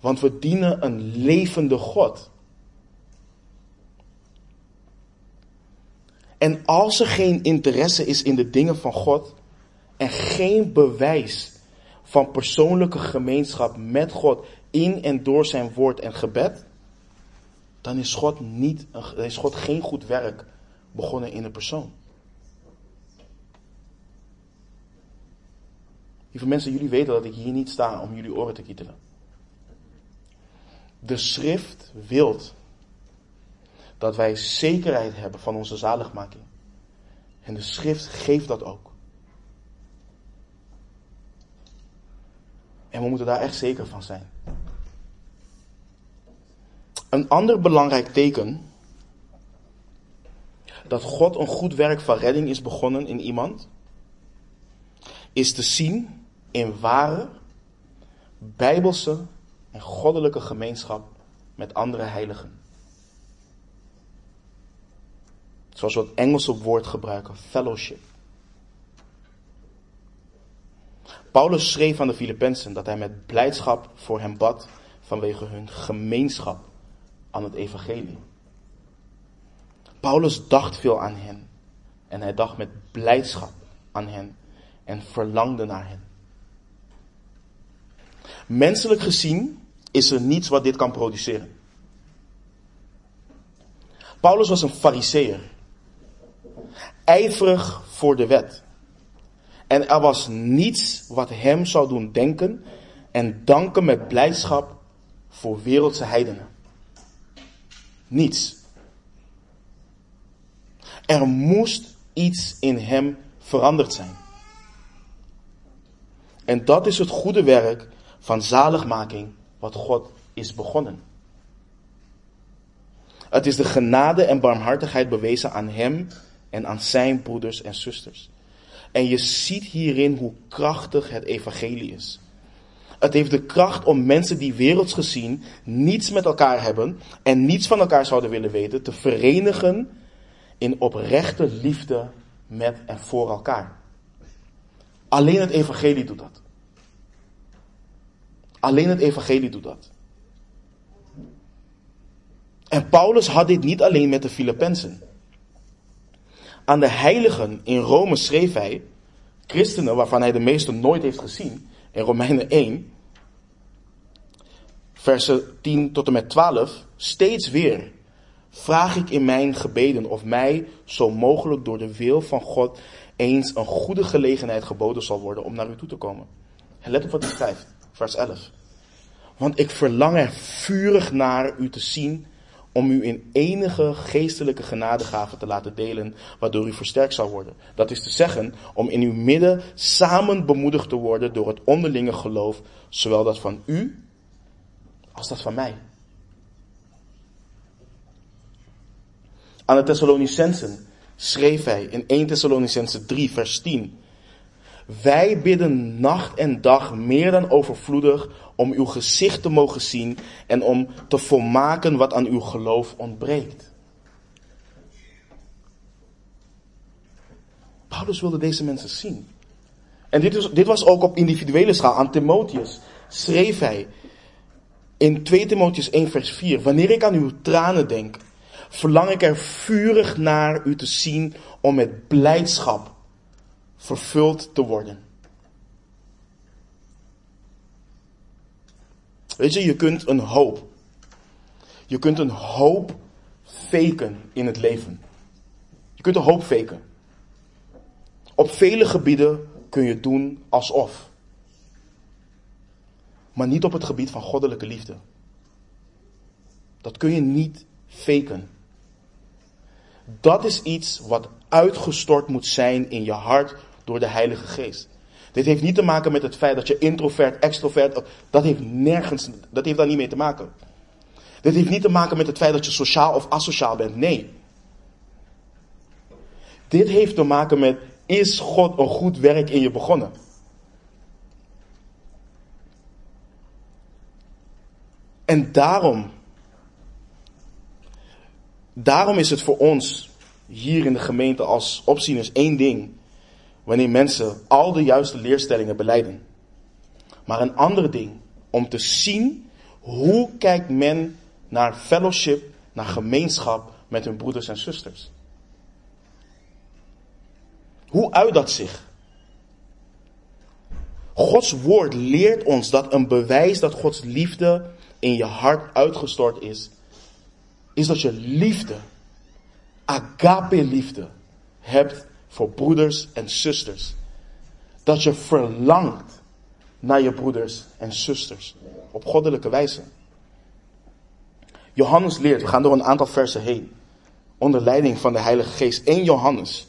Want we dienen een levende God. En als er geen interesse is in de dingen van God en geen bewijs van persoonlijke gemeenschap met God in en door zijn woord en gebed, dan is God, niet, is God geen goed werk begonnen in een persoon. Lieve mensen, jullie weten dat ik hier niet sta om jullie oren te kietelen. De schrift wil dat wij zekerheid hebben van onze zaligmaking. En de schrift geeft dat ook. En we moeten daar echt zeker van zijn. Een ander belangrijk teken dat God een goed werk van redding is begonnen in iemand, is te zien in ware, bijbelse en goddelijke gemeenschap met andere heiligen. Zoals we het Engelse woord gebruiken, fellowship. Paulus schreef aan de Filippenzen dat hij met blijdschap voor hen bad vanwege hun gemeenschap aan het evangelie. Paulus dacht veel aan hen en hij dacht met blijdschap aan hen en verlangde naar hen. Menselijk gezien is er niets wat dit kan produceren. Paulus was een fariseer. Ijverig voor de wet. En er was niets wat hem zou doen denken en danken met blijdschap voor wereldse heidenen. Niets. Er moest iets in hem veranderd zijn. En dat is het goede werk van zaligmaking wat God is begonnen. Het is de genade en barmhartigheid bewezen aan hem en aan zijn broeders en zusters. En je ziet hierin hoe krachtig het evangelie is. Het heeft de kracht om mensen die werelds gezien niets met elkaar hebben en niets van elkaar zouden willen weten, te verenigen in oprechte liefde met en voor elkaar. Alleen het evangelie doet dat. Alleen het evangelie doet dat. En Paulus had dit niet alleen met de Filippenzen. Aan de heiligen in Rome schreef hij, christenen waarvan hij de meeste nooit heeft gezien, in Romeinen 1, versen 10 tot en met 12, steeds weer vraag ik in mijn gebeden of mij zo mogelijk door de wil van God eens een goede gelegenheid geboden zal worden om naar u toe te komen. En let op wat hij schrijft, vers 11. Want ik verlang er vurig naar u te zien om u in enige geestelijke genadegaven te laten delen, waardoor u versterkt zal worden. Dat is te zeggen, om in uw midden samen bemoedigd te worden door het onderlinge geloof, zowel dat van u als dat van mij. Aan de Thessalonicensen schreef hij in 1 Thessalonicensen 3 vers 10. Wij bidden nacht en dag meer dan overvloedig om uw gezicht te mogen zien en om te volmaken wat aan uw geloof ontbreekt. Paulus wilde deze mensen zien. En dit, is, dit was ook op individuele schaal. Aan Timotheus schreef hij in 2 Timotheus 1 vers 4. Wanneer ik aan uw tranen denk, verlang ik er vurig naar u te zien om met blijdschap vervuld te worden. Weet je, je kunt een hoop. Je kunt een hoop faken in het leven. Je kunt een hoop faken. Op vele gebieden kun je doen alsof. Maar niet op het gebied van goddelijke liefde. Dat kun je niet faken. Dat is iets wat uitgestort moet zijn in je hart door de Heilige Geest. Dit heeft niet te maken met het feit dat je introvert, extrovert, dat heeft nergens, dat heeft daar niet mee te maken. Dit heeft niet te maken met het feit dat je sociaal of asociaal bent. Nee. Dit heeft te maken met, is God een goed werk in je begonnen? En daarom, daarom is het voor ons hier in de gemeente als opzieners één ding wanneer mensen al de juiste leerstellingen beleiden. Maar een ander ding om te zien hoe kijkt men naar fellowship, naar gemeenschap met hun broeders en zusters. Hoe uit dat zich? Gods woord leert ons dat een bewijs dat Gods liefde in je hart uitgestort is, is dat je liefde, agape liefde, hebt voor broeders en zusters. Dat je verlangt naar je broeders en zusters op goddelijke wijze. Johannes leert, we gaan door een aantal versen heen, onder leiding van de Heilige Geest. 1 Johannes.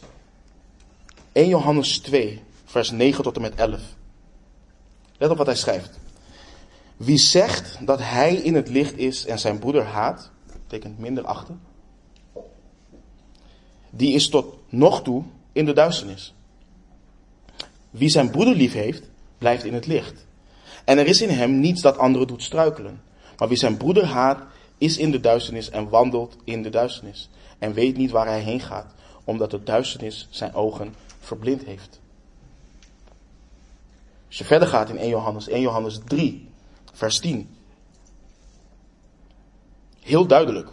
1 Johannes 2, vers 9 tot en met 11. Let op wat hij schrijft. Wie zegt dat hij in het licht is en zijn broeder haat, betekent minder achter, die is tot nog toe in de duisternis. Wie zijn broeder lief heeft, blijft in het licht. En er is in hem niets dat anderen doet struikelen. Maar wie zijn broeder haat, is in de duisternis en wandelt in de duisternis. En weet niet waar hij heen gaat, omdat de duisternis zijn ogen verblind heeft. Als je verder gaat in 1 Johannes, 1 Johannes 3, vers 10. Heel duidelijk.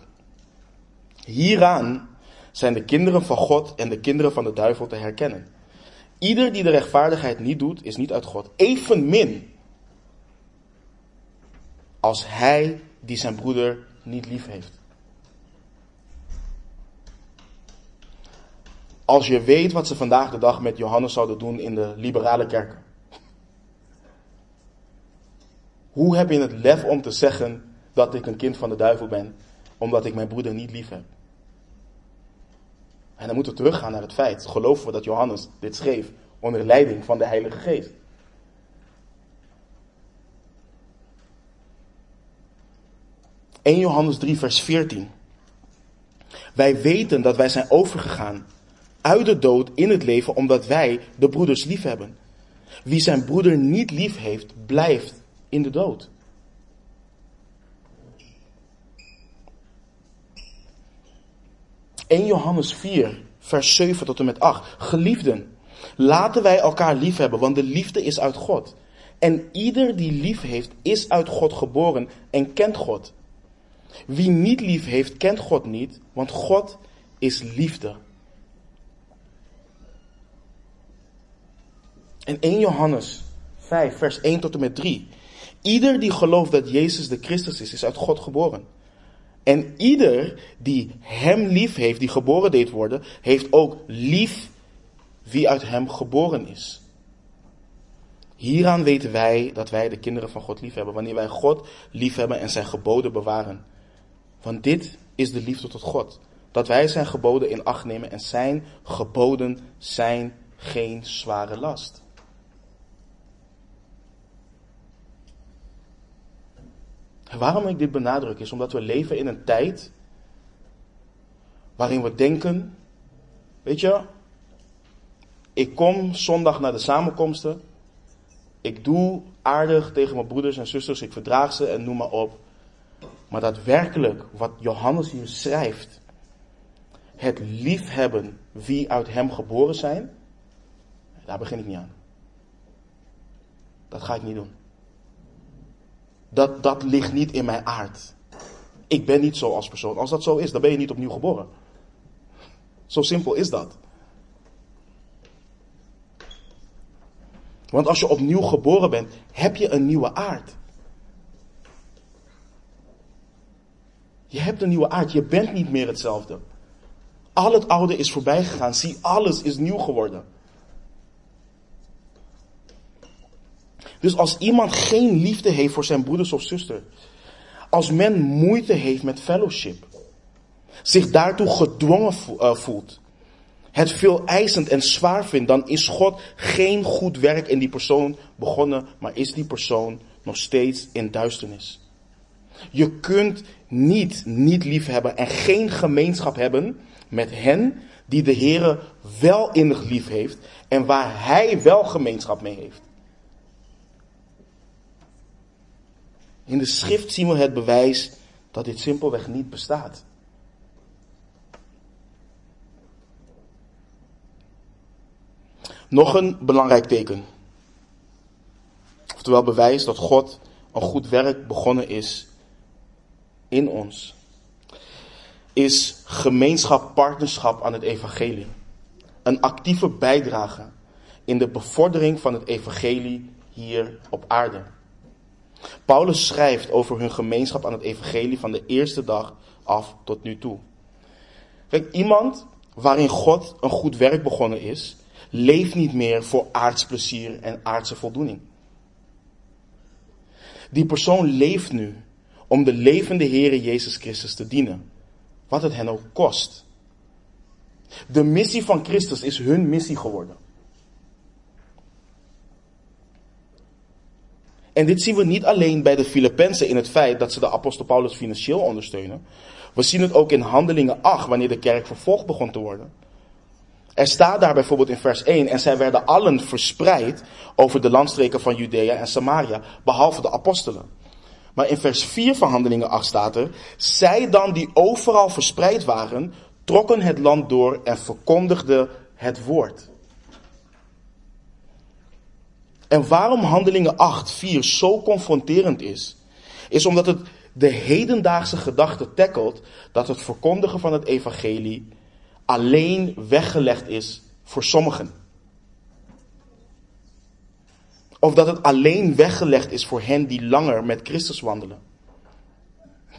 Hieraan zijn de kinderen van God en de kinderen van de duivel te herkennen. Ieder die de rechtvaardigheid niet doet, is niet uit God. Evenmin als hij die zijn broeder niet lief heeft. Als je weet wat ze vandaag de dag met Johannes zouden doen in de liberale kerken. Hoe heb je het lef om te zeggen dat ik een kind van de duivel ben, omdat ik mijn broeder niet lief heb? En dan moeten we teruggaan naar het feit, geloven we dat Johannes dit schreef onder leiding van de Heilige Geest. ...1 Johannes 3 vers 14. Wij weten dat wij zijn overgegaan uit de dood in het leven omdat wij de broeders lief hebben. Wie zijn broeder niet lief heeft, blijft in de dood. 1 Johannes 4, vers 7 tot en met 8. Geliefden, laten wij elkaar lief hebben, want de liefde is uit God. En ieder die lief heeft, is uit God geboren en kent God. Wie niet lief heeft, kent God niet, want God is liefde. En 1 Johannes 5, vers 1 tot en met 3. Ieder die gelooft dat Jezus de Christus is, is uit God geboren. En ieder die hem lief heeft, die geboren deed worden, heeft ook lief wie uit hem geboren is. Hieraan weten wij dat wij de kinderen van God lief hebben, wanneer wij God lief hebben en zijn geboden bewaren. Want dit is de liefde tot God, dat wij zijn geboden in acht nemen en zijn geboden zijn geen zware last. Waarom ik dit benadruk is omdat we leven in een tijd waarin we denken, weet je, ik kom zondag naar de samenkomsten, ik doe aardig tegen mijn broeders en zusters, ik verdraag ze en noem maar op. Maar daadwerkelijk, wat Johannes hier schrijft, het liefhebben wie uit hem geboren zijn, daar begin ik niet aan. Dat ga ik niet doen. Dat, dat ligt niet in mijn aard. Ik ben niet zo als persoon. Als dat zo is, dan ben je niet opnieuw geboren. Zo simpel is dat. Want als je opnieuw geboren bent, heb je een nieuwe aard. Je hebt een nieuwe aard. Je bent niet meer hetzelfde. Al het oude is voorbij gegaan. Zie, alles is nieuw geworden. Dus als iemand geen liefde heeft voor zijn broeders of zuster, als men moeite heeft met fellowship, zich daartoe gedwongen eh, voelt, het veel eisend en zwaar vindt, dan is God geen goed werk in die persoon begonnen, maar is die persoon nog steeds in duisternis. Je kunt niet niet lief hebben en geen gemeenschap hebben met hen die de Heere wel innig lief heeft en waar Hij wel gemeenschap mee heeft. In de schrift zien we het bewijs dat dit simpelweg niet bestaat. Nog een belangrijk teken. Oftewel bewijs dat God een goed werk begonnen is in ons. Is gemeenschap, partnerschap aan het evangelie. Een actieve bijdrage in de bevordering van het evangelie hier op aarde. Paulus schrijft over hun gemeenschap aan het evangelie van de eerste dag af tot nu toe. Kijk, iemand waarin God een goed werk begonnen is, leeft niet meer voor aardsplezier en aardse voldoening. Die persoon leeft nu om de levende Heere Jezus Christus te dienen, wat het hen ook kost. De missie van Christus is hun missie geworden. En dit zien we niet alleen bij de Filippenzen in het feit dat ze de apostel Paulus financieel ondersteunen. We zien het ook in Handelingen 8, wanneer de kerk vervolgd begon te worden. Er staat daar bijvoorbeeld in vers 1, en zij werden allen verspreid over de landstreken van Judea en Samaria, behalve de apostelen. Maar in vers 4 van Handelingen 8 staat er, zij dan die overal verspreid waren, trokken het land door en verkondigden het woord. En waarom Handelingen 8, 4 zo confronterend is, is omdat het de hedendaagse gedachte tackelt dat het verkondigen van het evangelie alleen weggelegd is voor sommigen. Of dat het alleen weggelegd is voor hen die langer met Christus wandelen.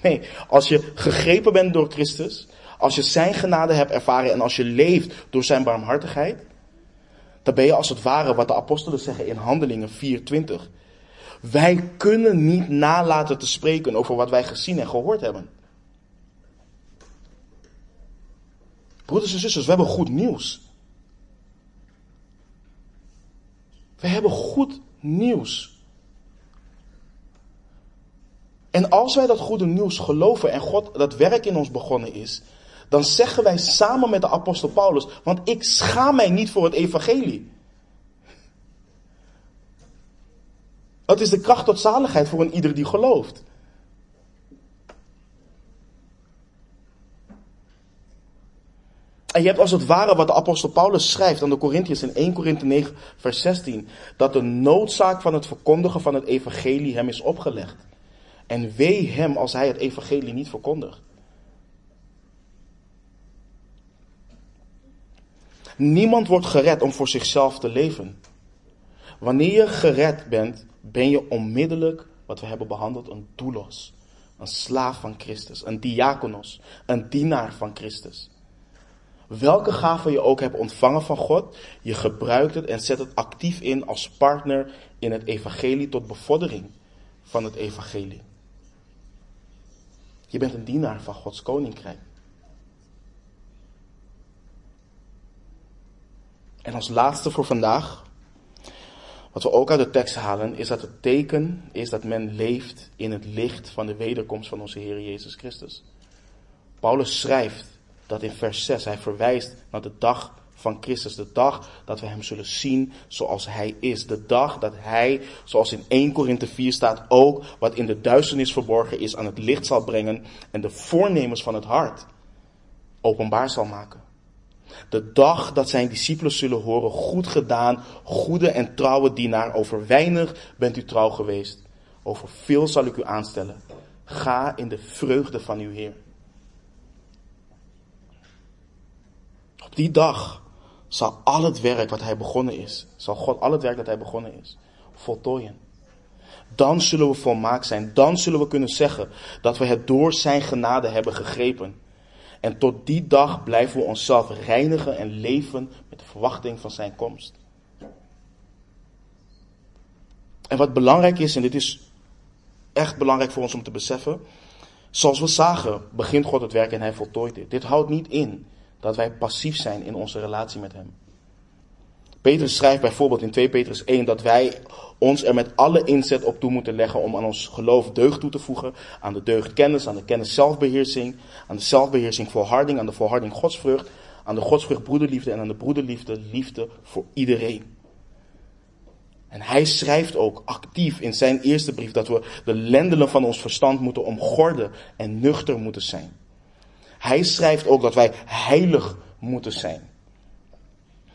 Nee, als je gegrepen bent door Christus, als je zijn genade hebt ervaren en als je leeft door zijn barmhartigheid, dan ben je als het ware wat de apostelen zeggen in Handelingen 4:20. Wij kunnen niet nalaten te spreken over wat wij gezien en gehoord hebben. Broeders en zusters, we hebben goed nieuws. We hebben goed nieuws. En als wij dat goede nieuws geloven en God dat werk in ons begonnen is, dan zeggen wij samen met de apostel Paulus, want ik schaam mij niet voor het evangelie. Het is de kracht tot zaligheid voor een ieder die gelooft. En je hebt als het ware wat de apostel Paulus schrijft aan de Corinthiërs in 1 Korinthe 9 vers 16. Dat de noodzaak van het verkondigen van het evangelie hem is opgelegd. En wee hem als hij het evangelie niet verkondigt. Niemand wordt gered om voor zichzelf te leven. Wanneer je gered bent, ben je onmiddellijk, wat we hebben behandeld, een doulos. Een slaaf van Christus, een diakonos, een dienaar van Christus. Welke gave je ook hebt ontvangen van God, je gebruikt het en zet het actief in als partner in het evangelie tot bevordering van het evangelie. Je bent een dienaar van Gods koninkrijk. En als laatste voor vandaag, wat we ook uit de tekst halen, is dat het teken is dat men leeft in het licht van de wederkomst van onze Heer Jezus Christus. Paulus schrijft dat in vers 6, hij verwijst naar de dag van Christus, de dag dat we hem zullen zien zoals hij is. De dag dat hij, zoals in 1 Korinthe 4 staat, ook wat in de duisternis verborgen is aan het licht zal brengen en de voornemens van het hart openbaar zal maken. De dag dat zijn discipelen zullen horen, goed gedaan, goede en trouwe dienaar, over weinig bent u trouw geweest, over veel zal ik u aanstellen. Ga in de vreugde van uw Heer. Op die dag zal al het werk wat hij begonnen is, zal God al het werk dat hij begonnen is, voltooien. Dan zullen we volmaakt zijn. Dan zullen we kunnen zeggen dat we het door zijn genade hebben gegrepen. En tot die dag blijven we onszelf reinigen en leven met de verwachting van zijn komst. En wat belangrijk is, en dit is echt belangrijk voor ons om te beseffen, zoals we zagen, begint God het werk en hij voltooit dit. Dit houdt niet in dat wij passief zijn in onze relatie met hem. Petrus schrijft bijvoorbeeld in 2 Petrus 1 dat wij ons er met alle inzet op toe moeten leggen om aan ons geloof deugd toe te voegen. Aan de deugd kennis, aan de kennis zelfbeheersing, aan de zelfbeheersing volharding, aan de volharding godsvrucht, aan de godsvrucht broederliefde en aan de broederliefde liefde voor iedereen. En hij schrijft ook actief in zijn eerste brief dat we de lendelen van ons verstand moeten omgorden en nuchter moeten zijn. Hij schrijft ook dat wij heilig moeten zijn.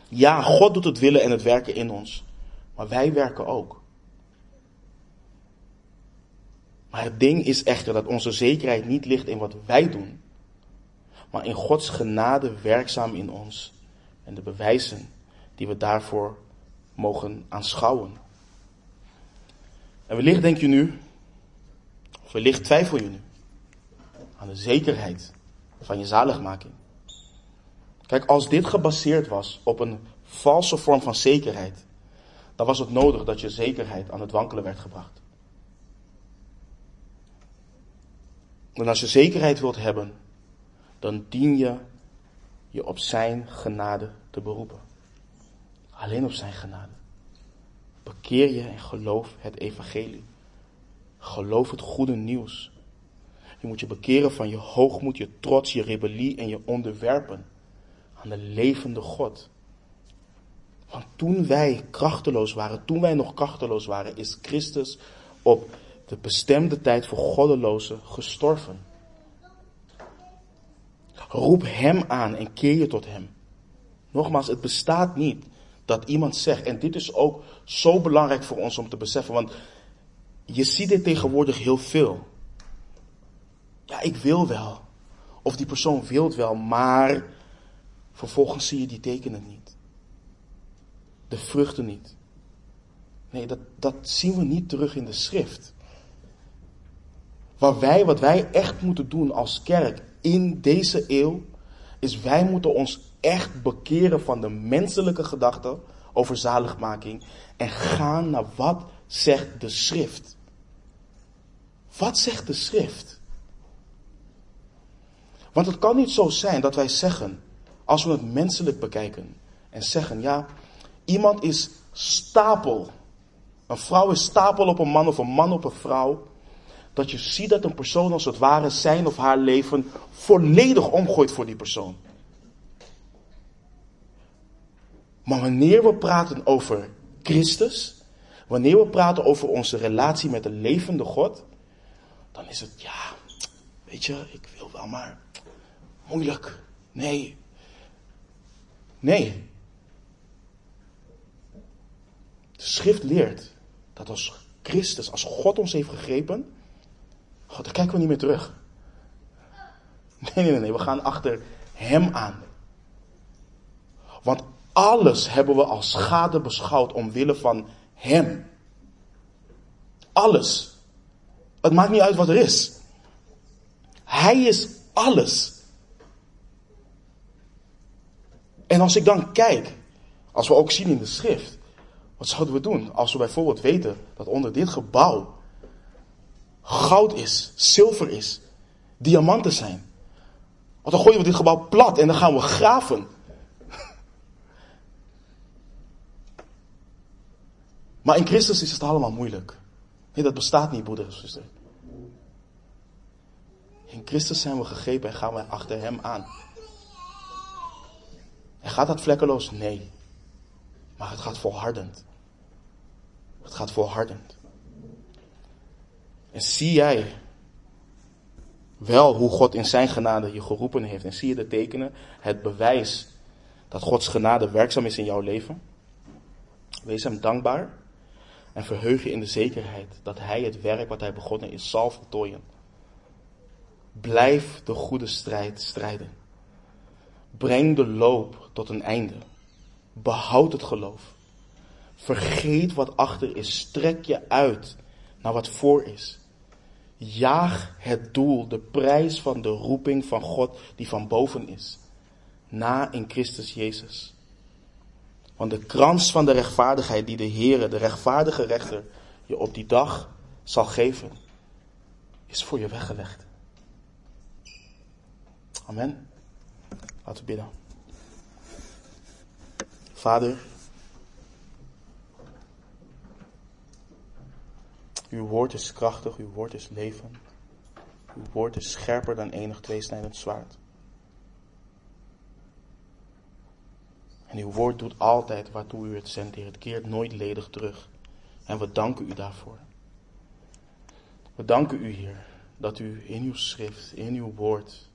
Ja, God doet het willen en het werken in ons. Maar wij werken ook. Maar het ding is echter dat onze zekerheid niet ligt in wat wij doen, maar in Gods genade werkzaam in ons en de bewijzen die we daarvoor mogen aanschouwen. En wellicht denk je nu, of wellicht twijfel je nu aan de zekerheid van je zaligmaking. Kijk, als dit gebaseerd was op een valse vorm van zekerheid, dan was het nodig dat je zekerheid aan het wankelen werd gebracht. En als je zekerheid wilt hebben, dan dien je je op zijn genade te beroepen. Alleen op zijn genade. Bekeer je en geloof het evangelie. Geloof het goede nieuws. Je moet je bekeren van je hoogmoed, je trots, je rebellie en je onderwerpen aan de levende God. Want toen wij krachteloos waren, toen wij nog krachteloos waren, is Christus op de bestemde tijd voor goddelozen gestorven. Roep Hem aan en keer je tot Hem. Nogmaals, het bestaat niet dat iemand zegt, en dit is ook zo belangrijk voor ons om te beseffen, want je ziet dit tegenwoordig heel veel. Ja, ik wil wel. Of die persoon wil wel, maar vervolgens zie je die tekenen niet. De vruchten niet. Nee, dat, dat zien we niet terug in de schrift. Wat wij, wat wij echt moeten doen als kerk in deze eeuw, is wij moeten ons echt bekeren van de menselijke gedachte over zaligmaking en gaan naar wat zegt de schrift. Wat zegt de schrift? Want het kan niet zo zijn dat wij zeggen, als we het menselijk bekijken, en zeggen, ja, iemand is stapel. Een vrouw is stapel op een man of een man op een vrouw. Dat je ziet dat een persoon als het ware zijn of haar leven volledig omgooit voor die persoon. Maar wanneer we praten over Christus, wanneer we praten over onze relatie met de levende God, dan is het ja, weet je, ik wil wel maar moeilijk. Nee, Nee. De schrift leert dat als Christus, als God ons heeft gegrepen, God, dan kijken we niet meer terug. Nee, nee, nee, we gaan achter Hem aan. Want alles hebben we als schade beschouwd omwille van Hem. Alles. Het maakt niet uit wat er is. Hij is alles. En als ik dan kijk, als we ook zien in de schrift, wat zouden we doen als we bijvoorbeeld weten dat onder dit gebouw goud is, zilver is, diamanten zijn? Want dan gooien we dit gebouw plat en dan gaan we graven. Maar in Christus is het allemaal moeilijk. Nee, dat bestaat niet, broeder en zuster. In Christus zijn we gegrepen en gaan wij achter Hem aan. En gaat dat vlekkeloos? Nee. Maar het gaat volhardend. Het gaat volhardend. En zie jij wel hoe God in zijn genade je geroepen heeft. En zie je de tekenen, het bewijs dat Gods genade werkzaam is in jouw leven. Wees hem dankbaar en verheug je in de zekerheid dat hij het werk wat hij begonnen is zal voltooien. Blijf de goede strijd strijden. Breng de loop tot een einde. Behoud het geloof. Vergeet wat achter is. Strek je uit naar wat voor is. Jaag het doel, de prijs van de roeping van God die van boven is. Na in Christus Jezus. Want de krans van de rechtvaardigheid die de Heere, de rechtvaardige rechter, je op die dag zal geven, is voor je weggelegd. Amen. Laten we bidden. Vader, uw woord is krachtig, uw woord is leven. Uw woord is scherper dan enig tweesnijdend zwaard. En uw woord doet altijd waartoe u het zendt, Heer. Het keert nooit ledig terug. En we danken u daarvoor. We danken u, Heer, dat u in uw schrift, in uw woord,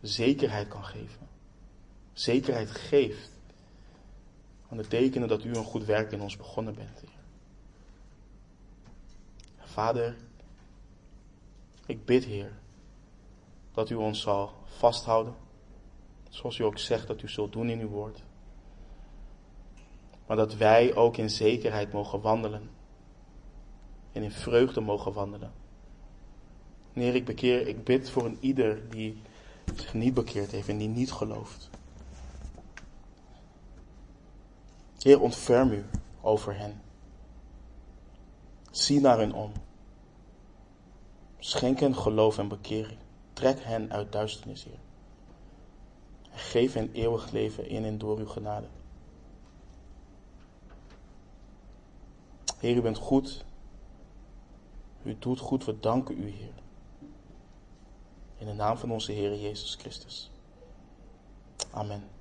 zekerheid kan geven. Zekerheid geeft aan de tekenen dat u een goed werk in ons begonnen bent. Vader, ik bid, Heer, dat u ons zal vasthouden, zoals u ook zegt dat u zult doen in uw woord. Maar dat wij ook in zekerheid mogen wandelen. En in vreugde mogen wandelen. Heer, ik bekeer, ik bid voor een ieder die zich niet bekeerd heeft en die niet gelooft. Heer, ontferm u over hen. Zie naar hen om. Schenk hen geloof en bekering. Trek hen uit duisternis, Heer. En geef hen eeuwig leven in en door uw genade. Heer, u bent goed. U doet goed. We danken u, Heer. In de naam van onze Heer Jezus Christus. Amen.